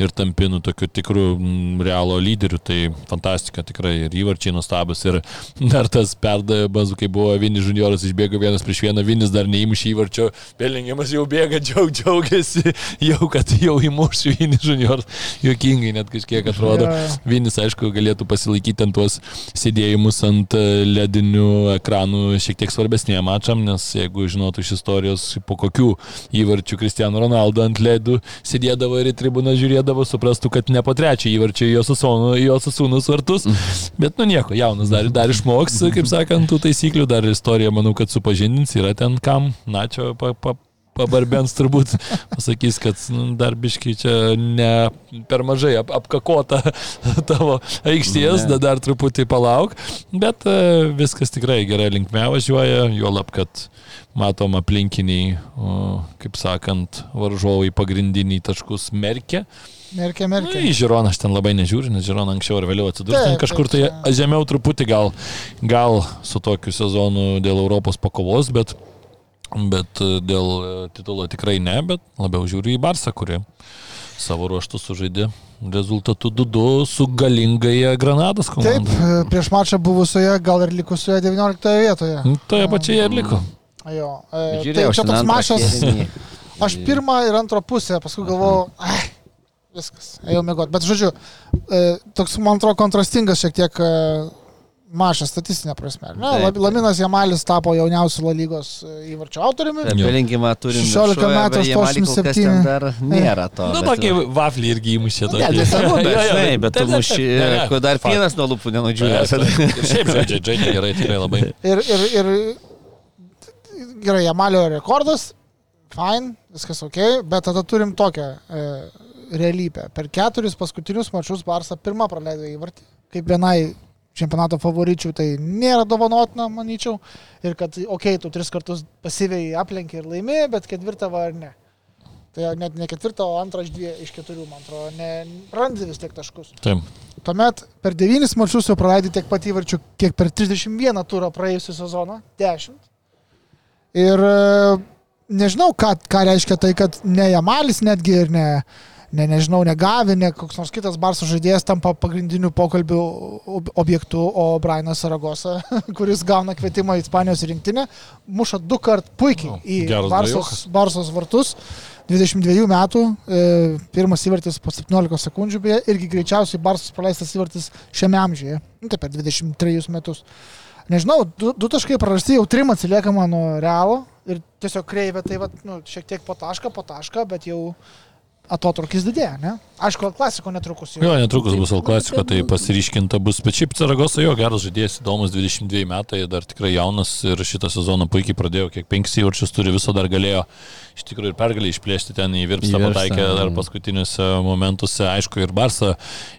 ir tampinu tokiu tikru mm, realo lyderiu, tai fantastika tikrai. Ir įvarčiai nustabus ir dar tas perdavimas, kai buvo Vinis junioras išbėgo vienas prieš vieną, Vinis dar neįmušė įvarčio, Belingiamas jau bėga, džiaug, džiaugiasi, jau kad jau įmušiu Vinis junioras, juokingai net kažkiek atrodo. Jo. Vinis, aišku, galėtų pasilaikyti ant tuos sėdėjimus ant ledinių ekranų šiek tiek svarbesniem mačam, nes jeigu žinotų iš istorijos, po kokių įvarčių Cristiano Ronaldo ant ledų sėdėdavo ir į tribūną žiūrėdavo, suprastų, kad ne po trečią įvarčią į jo sasūnus vartus. Bet nu nieko, jaunas dar, dar išmoks, kaip sakant, tų taisyklių, dar istorija, manau, kad supažindins, yra ten kam, na čia pa, pa, pabarbens turbūt, pasakys, kad nu, dar biškai čia ne per mažai ap, apkakota tavo aikštės, da, dar truputį palauk, bet e, viskas tikrai gerai linkme važiuoja, juolab, kad matom aplinkiniai, kaip sakant, varžovai pagrindiniai taškus merkia. Merkė, Na, merkė. į Žironą aš ten labai nežiūriu, nes Žironą anksčiau ar vėliau atsidurs ten kažkur tai žemiau truputį gal, gal su tokiu sezonu dėl Europos pakovos, bet, bet e, dėl e, titulo tikrai ne, bet labiau žiūriu į Barsą, kuri savo ruoštų sužaidė rezultatų 2 su galingai Granados Taip, komanda. e, prieš mačą buvusioje, gal ir likusioje 19 vietoje. Nu, Toje pačioje ir liko. Jo, e, tai Žiūrėjau, čia toks mačas. Aš pirmą ir antrą pusę, paskui galvojau, ai, viskas, ėjau mėgoti. Bet žodžiu, toks, man atrodo, kontrastingas šiek tiek mažas statistinė prasme. Ne? Taip. Laminas Jamalis tapo jauniausiu lygos e, įvarčio autoriumi. Jo. Belingimą turim 16 viršuje, metų, bet Jamalį kol kas 87. ten Dar nėra to. Nu, bet- tokį vaflį irgi įmušė. Ne, tai svarbu, bet, žinai, bet tu muši, kur dar fakt. pienas nuo lūpų. Ir šiaip žaidžia, žaidžia gerai, tikrai labai. Ir, ir, ir gerai, Jamalio rekordas, fine, viskas ok, bet tada turim tokią e, realybę. Per keturis paskutinius mačius Barsa pirmą praleido įvartį, kaip vienai čempionato favoričių, tai nėra dovanotina, manyčiau. Ir kad, okei, okay, tu tris kartus pasyviai aplenkė ir laimėjai, bet ketvirtą va ar ne. Tai net ne ketvirtą, o antrą iš, dvie, iš keturių, man atrodo, ne, randi vis tiek taškus. Taip. Tuomet per devynis mačius jau praleidai tiek pat įvarčių, kiek per 31 turą praėjusią sezoną - 10. Ir e, nežinau, ką, ką reiškia tai, kad ne Jamalis netgi ir ne, ne nežinau, ne Gavi, ne koks nors kitas Barso žaidėjas tampa pagrindiniu pokalbių ob- objektu, o Brianas Saragosa, kuris gauna kvietimą į Ispanijos rinktinę, muša du kart puikiai O, į Barsos. Barsos vartus. 22 metų, e, pirmas įvartis po 17 sekundžių, beje, irgi greičiausiai Barsos praleistas įvartis šiame amžiuje, nu, tai per 23 metus. Nežinau, du, du taškai prarasti, jau trim atsiliekama nuo realo ir tiesiog kreivė, tai va, nu, šiek tiek po tašką, po tašką, bet jau atotrukis didėja, ne? Aišku, klasiko netrukus jau. Jo, netrukus bus Al klasiko, tai pasiriškinta bus. Bet šiaip Ceragosa jo geras žaidėjas, įdomus 22 metai, dar tikrai jaunas ir šitą sezoną puikiai pradėjo, kiek 5 įvarčius turi, viso dar galėjo iš tikrųjų ir pergalį išplėšti ten į Virpstą pataikė dar paskutiniuose momentuose. Aišku, ir Barsa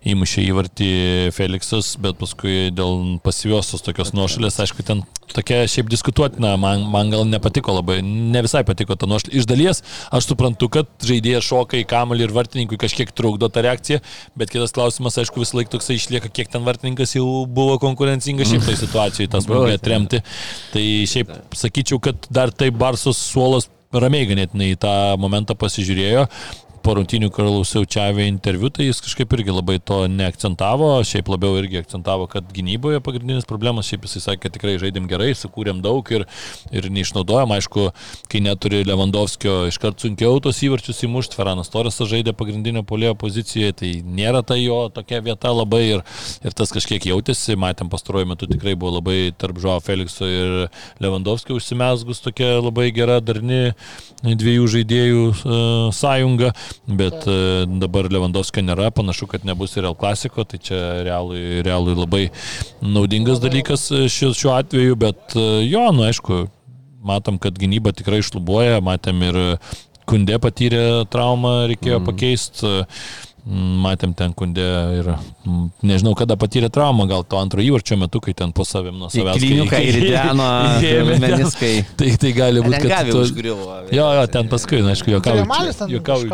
įmušė įvartį Felixas, bet paskui dėl pasyviosios tokios nuošalės, aišku, ten tokia šiaip diskutuotina, man, man gal nepatiko labai, ne visai patiko ta nuošalė. Iš dalies aš suprantu, kad žaidėjas šoka į kamalį ir vartininkui kažkiek trukdo tą reakciją, bet kitas klausimas, aišku, vis laik toksai išlieka, kiek ten vartininkas jau buvo konkurencingas šiaip tai situacijai, tas buvo atremti. Tai šiaip sakyčiau, kad dar taip Barsos suolas ramiai ganėtinai į tą momentą pasižiūrėjo po rungtinių klausiau Čiavė interviu, tai jis kažkaip irgi labai to neakcentavo, šiaip labiau irgi akcentavo, kad gynyboje pagrindinis problemas, šiaip jisai sakė, kad tikrai žaidėm gerai, sukūrėm daug ir, ir neišnaudojom, aišku, kai neturi Lewandowskio, iškart sunkiau tos įvarčius įmušti, Feranas Torresas žaidė pagrindinio polėjo pozicijoje, tai nėra ta jo tokia vieta labai ir, ir tas kažkiek jautėsi, matėm pastaruoju metu tikrai buvo labai tarp Žuo Felikso ir Lewandowskio užsimesgus tokia labai gera, darni dviejų žaidėjų uh, sąjunga bet uh, dabar Lewandowskio nėra, panašu, kad nebus ir El Klasiko, tai čia realui, realui labai naudingas dalykas e, šiuo, šiuo atveju, bet uh, jo, nu aišku, matom, kad gynyba tikrai išlubuoja, matėm ir Kundė patyrė traumą, reikėjo mm. pakeisti. Matėm ten kundė ir nežinau, kada patyrė traumą, gal to antro įvarčio metu, kai ten po savim nuo savęs. Kliniukai ir deno meniskai. Tai, tai gali būti, kad... Tu... Užgriuvo, jo, jo, ten paskui, na, aišku, juokauju. Juokauju.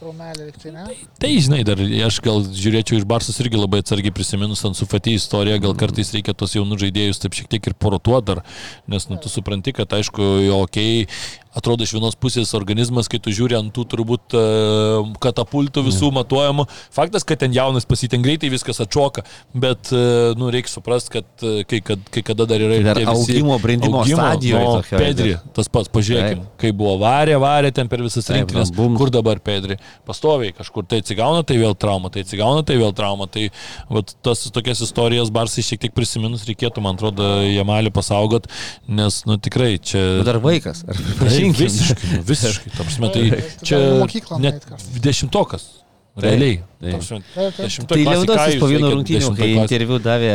Traumelį, tai ne? Tai, žinai, dar aš gal žiūrėčiau iš Barsos irgi labai atsargiai prisiminus ant sufatį istoriją, gal kartais reikia tos jaunus žaidėjus taip šiek tiek ir porotuoti dar, nes, nu, tu supranti, kad, aišku, jo, okei, okay, atrodo iš vienos pusės organizmas, kai tu žiūri ant tų turbūt e, katapultų visų matuojamų. Faktas, kad ten jaunas pasiteng greitai viskas atšoka, bet, e, nu, reikia suprasti, kad e, kai, kad kai kada dar yra ir tai augimo, brandimo stadijoje. No, Pedri, tas pats, pažiūrėkim, Taip. kai buvo varė, varė ten per visas rinktinės, kur dabar Pedri, pastoviai kažkur tai atsigauna, tai vėl trauma, tai atsigauna, tai vėl trauma. Tai vat, tas tokias istorijas Barsai šiek tiek prisiminus reikėtų, man atrodo, Jamalį pasaugot, nes, nu, tikrai čia... Bet dar vaikas. Ar... Pripažinkim. Visiškai, visiškai. Ta prasme, tai čia net dešimtokas. Realiai. Tai Lewandowskis po vieno rungtynių, kai interviu davė,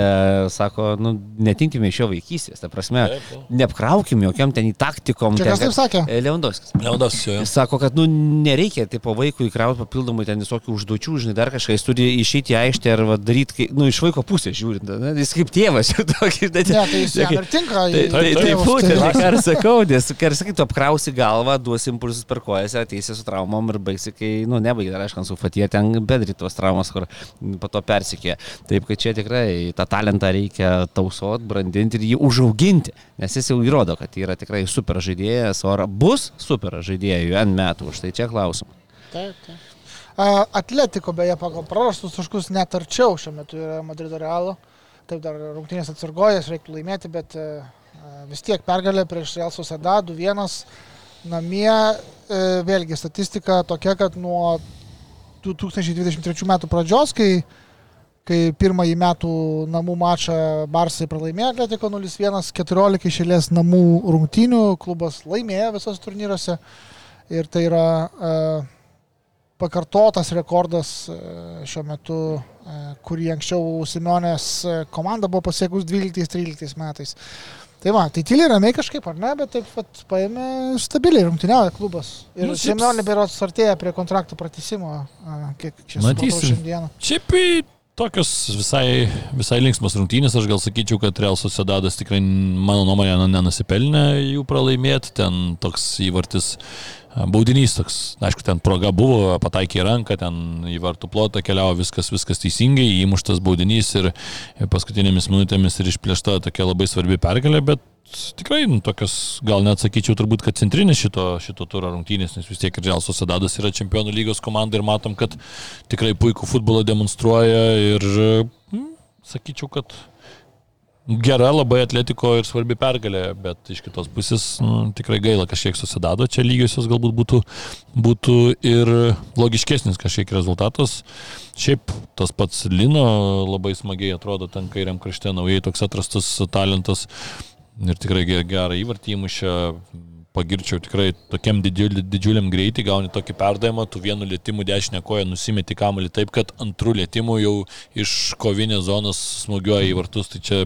sako, nu, netinkime iš jo vaikystės, ta prasme, neapkraukim jokiam ten į taktikom. Čia kas taip sakė? Lewandowskis. Lewandowskis, jo. Jis sako, kad, nu, nereikia tipo vaikui įkrauti papildomai ten visokių užduočių, žinai, dar kažką, jis turi išeiti į aikštę ar va, daryti, nu, iš vaiko pusės žiūrint, ne, jis kaip tėvas jau tokį, bet... Ne, tai jis jam ir tinka. Tai, tai, tai, būtent, ką ir sakau, nes, ką ir sakai, tu apkrausi galvą, duosi impulsus per kojas, ateisi su traumom ir baigsi, kai, nu, nebaigi, dar aišku, su Fatie ten bedri tos traumas, kur po to persikė. Taip, kad čia tikrai tą talentą reikia tausot, brandinti ir jį užauginti, nes jis jau įrodo, kad yra tikrai super žaidėjas, o ar bus super žaidėjų N metų, už tai čia klausimas. Taip, taip. Atletiko beje pagal prarastus taškus net arčiau šiuo metu yra Madrido Realo. Taip dar rungtynės atsargojas, reiktų laimėti, bet vis tiek pergalė prieš Real Sociedad 2-1 namie. Vėlgi statistika tokia, kad nuo 2023 metų pradžios, kai, kai pirmąjį metų namų mačą Barsai pralaimėjo Atletiko 0-1, 14 išėlės namų rungtynių, klubas laimėjo visose turnyruose ir tai yra uh, pakartotas rekordas uh, šiuo metu, uh, kurį anksčiau Simonės komanda buvo pasiekus 12-13 metais. Tai va, tai tyliai ramiai kažkaip, ar ne, bet taip pat paėmė stabiliai rungtyniauja klubas. Ir nu, Simonė berots artėja prie kontrakto pratysimo, kiek čia matysim šiandieną. Šiaip tokios visai, visai linksmos rungtynės, aš gal sakyčiau, kad Real Sociedadas tikrai, mano nuomonė, nenusipelnė jų pralaimėti, ten toks įvartis baudinys toks, aišku, ten proga buvo, pataikė ranką, ten į vartų plotą keliavo viskas, viskas teisingai, įmuštas baudinys ir paskutinėmis minutėmis ir išplėšta tokia labai svarbi pergalė, bet tikrai nu, tokios, gal net sakyčiau, turbūt, kad centrinis šito, šito turo rungtynės, nes vis tiek ir Real Sociedadas yra čempionų lygos komanda ir matom, kad tikrai puikų futbolą demonstruoja ir, mm, sakyčiau, kad gera labai atletiko ir svarbi pergalė, bet iš kitos pusės nu, tikrai gaila kažkiek susidado, čia lygiosios galbūt būtų, būtų ir logiškesnis kažkiek rezultatas. Šiaip tas pats Lino labai smagiai atrodo ten kairiam krašte, naujai toks atrastas talentas ir tikrai gerą įvartį įmušė pagirčiau tikrai tokiam didžiuliam, didžiuliam greitį, gauni tokį perdavimą, tu vienu lėtimu dešinę koją nusimeti kamuolį taip, kad antrų lėtimų jau iš kovinės zonos smūgiuoja į vartus. Tai čia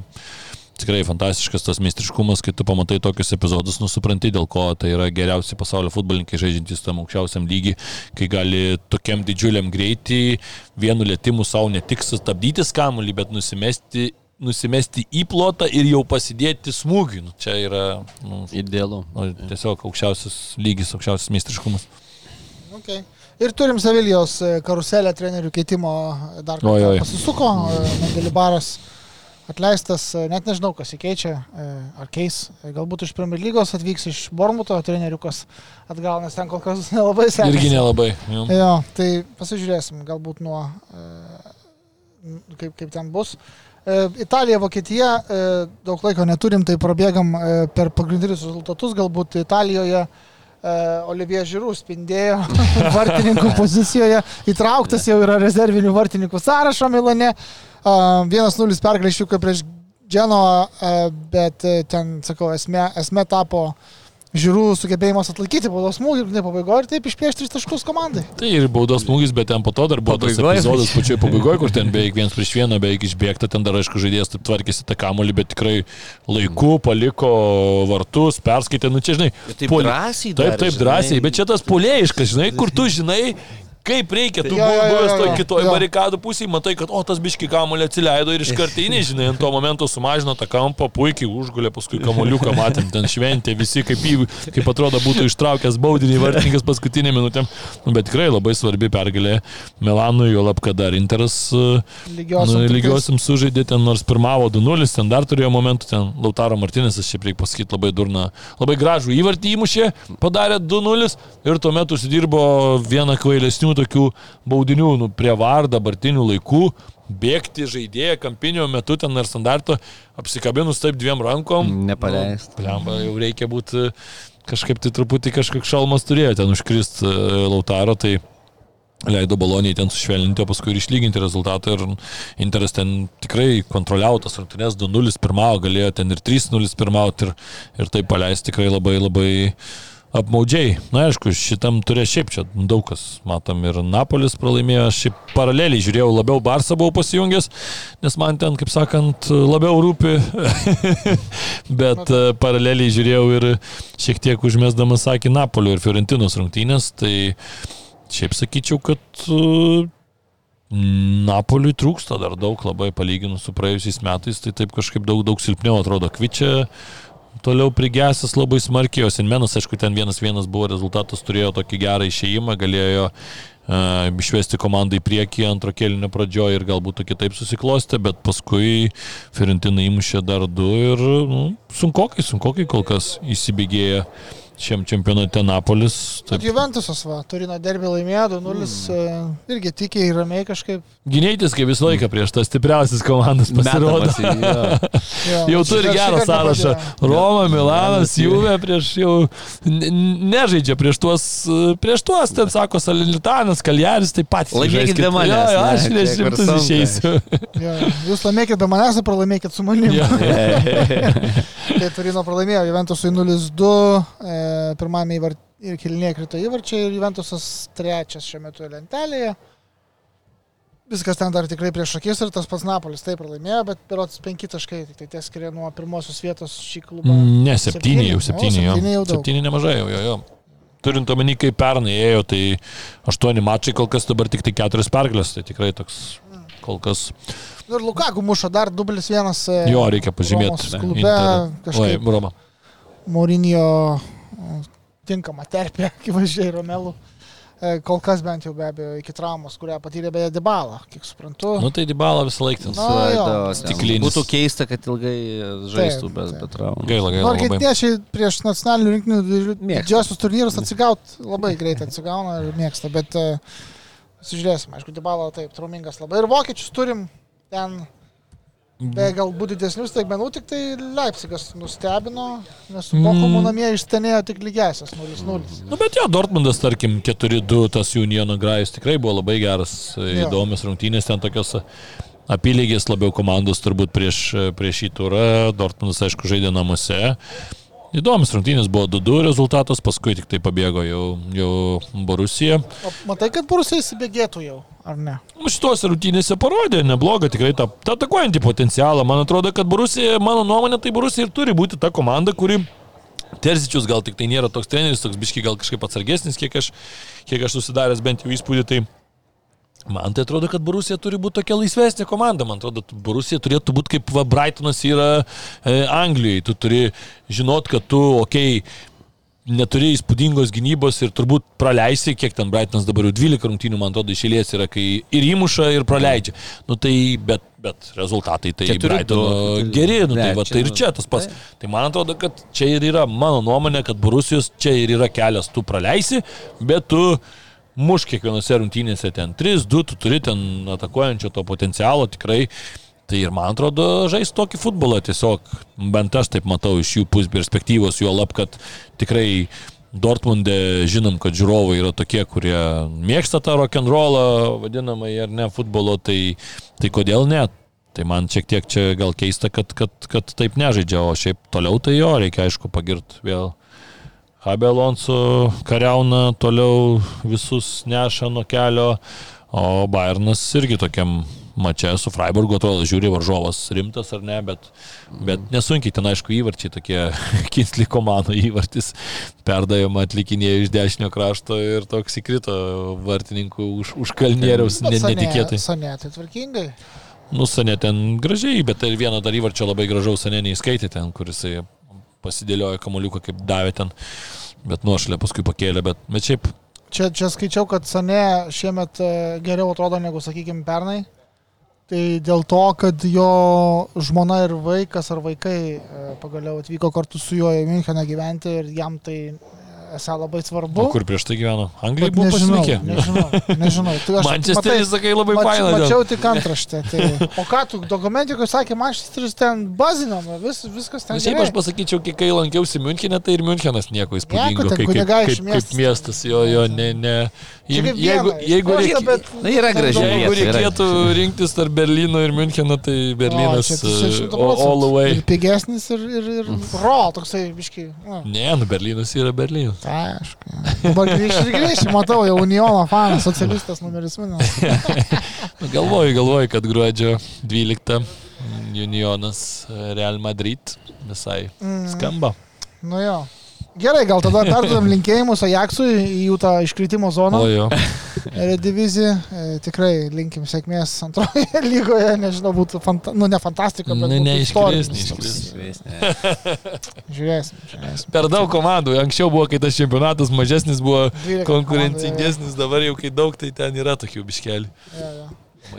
tikrai fantastiškas tas meistriškumas, kai tu pamatai tokius epizodus, nusipranti, dėl ko tai yra geriausi pasaulio futbolininkai žaidžiantys tam aukščiausiam lygiui, kai gali tokiam didžiuliam greitį vienu lėtimu savo ne tik sustabdyti skamulį, bet nusimesti nusimesti į plotą ir jau pasidėti smūgį. Nu, čia yra nu, idealu. Nu, tiesiog aukščiausias lygis, aukščiausias meistriškumas. Okay. Ir turim Sevilijos e, karuselę trenerių keitimo dar kartą pasisuko, e, Mendelibaras atleistas, e, net nežinau, kas įkeičia, ar keis, galbūt iš Premier lygos atvyks iš Bormuto treneriukas atgal, nes ten kol kas nelabai sekasi. Irgi nelabai. Jo. jo, tai pasižiūrėsim, galbūt nuo, kaip, kaip ten bus. E, Italija, Vokietija, e, daug laiko neturim, tai prabėgam e, per pagrindinius rezultatus, galbūt Italijoje Olivier Žirų spindėjo vartininkų pozicijoje, įtrauktas jau yra rezervinių vartininkų sąrašo Milane, 1-0 pergalė išvyko prieš Dženoą, bet ten, sakau, esmė, esmė tapo žiūrų sugebėjimas atlaikyti baudos smūgį ir pabaigoje ir taip išpiešti tris taškus komandai. Tai ir baudos smūgis, bet ten po to dar buvo tas epizodas pačioje pabaigoje, kur ten beveik vienas prieš vieną, beveik išbėgta, ten dar aišku žaidėjas taip tvarkėsi tą kamolį, bet tikrai laiku paliko vartus, perskaitė, nu čia žinai. Taip pol... drąsiai. Taip, taip drąsiai, bet čia tas polėjiškas, žinai, kur tu žinai, kaip reikia, tu buvai buvęs toj kitoj barikadų pusėje, matai, kad o tas biški kamulė atsileido ir iš karto įnežinai, ant to momento sumažino tą kampą, puikiai užgulė, paskui kamuoliuką matėm, ten šventė, visi kaip, į, kaip atrodo būtų ištraukęs baudinį vartininkas paskutinį minutę, nu, bet tikrai labai svarbi pergalė Milanui, jo lab, kad dar Interas lygiosiam, nu, lygiosiam sužaidė ten, nors pirmavo 2-0, ten dar turėjo momentų, ten Lautaro Martinėsas, šiaip reikia pasakyti, labai durna, labai gražų įvartį įmušė, padarė 2-0 ir tuomet užsidirbo vieną kvailesnių tokių baudinių nu, prie var dabartinių laikų, bėgti žaidėją kampinio metu ten ar standarto apsikabinus taip dviem rankom. Nepaleisti. Nu, Lemba, jau reikia būti kažkaip tai truputį kažkoks šalmas turėjo ten užkrist e, Lautaro, tai leido baloniai ten sušvelninti, o paskui ir išlyginti rezultatą. Ir Interas ten tikrai kontroliavo tas rungtynės 2-0 pirmavo, galėjo ten ir 3-0 pirmauti ir, ir tai paleisti tikrai labai labai apmaudžiai. Na, aišku, šitam turė šiaip čia daug kas, matom, ir Napolis pralaimėjo, aš šiaip paraleliai žiūrėjau, labiau Barsą buvau pasijungęs, nes man ten, kaip sakant, labiau rūpi, bet e, paraleliai žiūrėjau ir šiek tiek užmėsdamas sakė Napolio ir Fiorentinos rungtynės, tai šiaip sakyčiau, kad e, Napoliui trūksta dar daug labai palyginus su praėjusiais metais, tai taip kažkaip daug, daug silpniau atrodo Kvičia toliau prigesęs labai smarkiai, o Sinmenas, aišku, ten vienas vienas buvo rezultatas, turėjo tokį gerą išėjimą, galėjo uh, išvesti komandą į priekį antro kėlinio pradžioje ir galbūt kitaip susiklostė, bet paskui Fiorentina įmušė dar du ir nu, sunkokai, sunkokai kol kas įsibėgėjo šiam čempionate Napolis. Taip. Juventusas, va, Turino derbį laimėjo 2-0, mm. irgi tikiai ramiai kažkaip. Gynėtis kaip visą laiką prieš tas stipriausias komandas pasirodo. jo, jau turi gerą sąrašą. Roma, Milanas, Juve prieš jau nežaidžia prieš tuos, prieš tuos, ten sako Salinitanas, Kaljaris, taip pat. Laimėkit be manęs. Jo, jo, aš prieš šimtus išeisiu. jo, jūs laimėkit be manęs, o pralaimėkit su manimi. tai Turino pralaimėjo Juventusui 0-2. E, pirmame įvart, ir kilinėje krito įvarčiai ir Juventusas trečias šiuo metu lentelėje. Viskas ten dar tikrai prieš akis ir tas pats Napolis taip pralaimėjo, bet pilotas penki taškai, tai tie skiria nuo pirmosios vietos šį klubą. Ne, septyni jau, septyni jau. Septyni, jau septyni nemažai jau, jo, jo. Turint omeny, kaip pernai ėjo, tai aštuoni mačai, kol kas dabar tik tai keturias pergalės, tai tikrai toks kol kas. Ir Lukaku muša dar dublis vienas. E, jo, reikia pažymėti. Klube, kažkaip. Oi, Roma. Maurinio tinkama terpė, akivaizdžiai Romelų. E, kol kas bent jau be abejo iki traumos, kurią patyrė beje Dybala, kiek suprantu. Nu tai Dybala visą laiką stiklinis. Būtų keista, kad ilgai žaistų be, be traumų. Gaila, gaila. Argentiniečiai prieš nacionalinių rinktinių didžiosius turnyrus atsigaut labai greitai atsigauna ir mėgsta, bet uh, pasižiūrėsim, aišku, Dybala taip, traumingas labai. Ir vokiečius turim ten Be galbūt didesnių staigmenų, tik tai Leipzigas nustebino, nes su Bochumu mm. namie išstenėjo tik lygesias 0-0. Nu, bet jo, Dortmundas, tarkim, 4-2, tas Uniono Grajus tikrai buvo labai geras, įdomios rungtynės, ten tokios apylygės labiau komandos turbūt prieš, prieš šį turą, Dortmundas aišku žaidė namuose. Įdomus rungtynės buvo 2-2 rezultatas, paskui tik tai pabėgo jau, jau Borusija. O matai, kad Borusija įsibėgėtų jau, ar ne? Nu, šitos rungtynėse parodė neblogą tikrai tą, tą atakuojantį potencialą. Man atrodo, kad Borusija, mano nuomonė, tai Borusija ir turi būti ta komanda, kuri Terzičius gal tik tai nėra toks treneris, toks biški gal kažkaip atsargesnis, kiek aš, kiek aš susidaręs bent jau įspūdį. Tai Man tai atrodo, kad Borusija turi būti tokia laisvesnė komanda. Man atrodo, Borusija turėtų būti kaip va, Brightonas yra e, Anglijoje. Tu turi žinot, kad tu, okei, okay, neturi įspūdingos gynybos ir turbūt praleisi, kiek ten Brightonas dabar jau 12 rungtynių, man atrodo, išėlės yra, kai ir įmuša, ir praleidžia. Nu tai, bet, bet rezultatai tai Brightono geri, nu tai, va, tai ir čia tas pats. Tai man atrodo, kad čia ir yra mano nuomonė, kad Borusijos čia ir yra kelias, tu praleisi, bet tu muš kiekvienose rungtynėse ten 3-2, tu turi ten atakuojančio to potencialo tikrai. Tai ir man atrodo, žais tokį futbolą tiesiog, bent aš taip matau iš jų pus perspektyvos, juo lab, kad tikrai Dortmundė žinom, kad žiūrovai yra tokie, kurie mėgsta tą rock'n'rollą, vadinamai, ar ne, futbolo, tai, tai kodėl ne? Tai man šiek tiek čia gal keista, kad, kad, kad taip nežaidžia, o šiaip toliau tai jo, reikia aišku pagirti vėl Habe Alonso kariauna, toliau visus neša nuo kelio, o Bayernas irgi tokiam mačia su Freiburgu atrodo, žiūri varžovas rimtas ar ne, bet, bet nesunkiai ten aišku įvarčiai tokie, Kinsli komando įvartis, perdavimą atlikinėjo iš dešinio krašto ir toks įkrito vartininkų už, už kalnieriaus ne, netikėtai. Sanė, tai tvarkingai. Nu, Sanė ten gražiai, bet tai vieną dar įvarčio labai gražaus Sanė neįskaitė ten, kuris pasidėliojo kamuoliuką, kaip davė ten, bet nuošalė paskui pakėlė, bet, bet šiaip. Čia, čia skaičiau, kad Sane šiemet e, geriau atrodo negu, sakykime, pernai. Tai dėl to, kad jo žmona ir vaikas ar vaikai e, pagaliau atvyko kartu su juo į Müncheną gyventi ir jam tai esą labai svarbu. O kur prieš tai gyveno? Anglijai buvo pasilikę. Nežinau, nežinau. Tai Mančesteris, sakai, labai mač, faina. Mačiau tik antraštę. Tai, o ką tu dokumentikoje sakė, Mančesteris ten bazinam, vis, viskas ten. Šiaip aš pasakyčiau, kai, lankiausi Münchenė, tai ir Münchenas nieko įspūdingo. Nieko, kaip, kaip, kaip, kaip miestas, jo, jo, ne, ne. Jeigu, jeigu, jeigu reikia, bet, na, yra gražiai. Jeigu reikėtų rinktis tarp Berlyno ir Müncheno, tai Berlynas o, all the way. Ir pigesnis ir, ir, ir ro, toksai, biškai. Ne, nu Berlynas yra Berlynas. Tai aišku. Dabar grįžti ir grįžti, matau, jau Uniono fanas, socialistas numeris vienas. nu, galvoju, galvoju, kad gruodžio 12 Unionas Real Madrid visai mm. skamba. Nu jo. Gerai, gal tada perdodam linkėjimus Ajaxui į jų tą iškritimo zoną. O jo. Redivizija, e, tikrai linkim sėkmės antroje lygoje, nežinau, būtų, fanta, nu ne fantastika, bet... Ne, neiškris, neiškris. Žiūrėsim, žiūrėsim. Per daug komandų, anksčiau buvo, kai tas čempionatas mažesnis buvo konkurencingesnis, dabar jau kai daug, tai ten yra tokių biškelių. Ja, ja.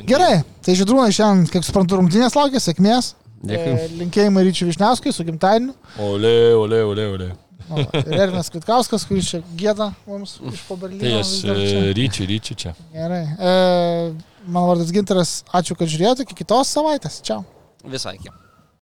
Gerai, tai žydrūnai šiandien, kiek suprantu, rungtynės laukia, sėkmės. Dėkui. E, linkėjimai Ryčiui Višniauskui su gimtadieniu. Ole, ole, ole, ole. Ir Ervinas Kvitkauskas, kuris čia gėda mums iš po Berlyno. Tai aš ryčių, ryčių čia. Gerai. E, mano vardas Ginteras, ačiū, kad žiūrėjote, iki kitos savaitės. Čia. Visai iki.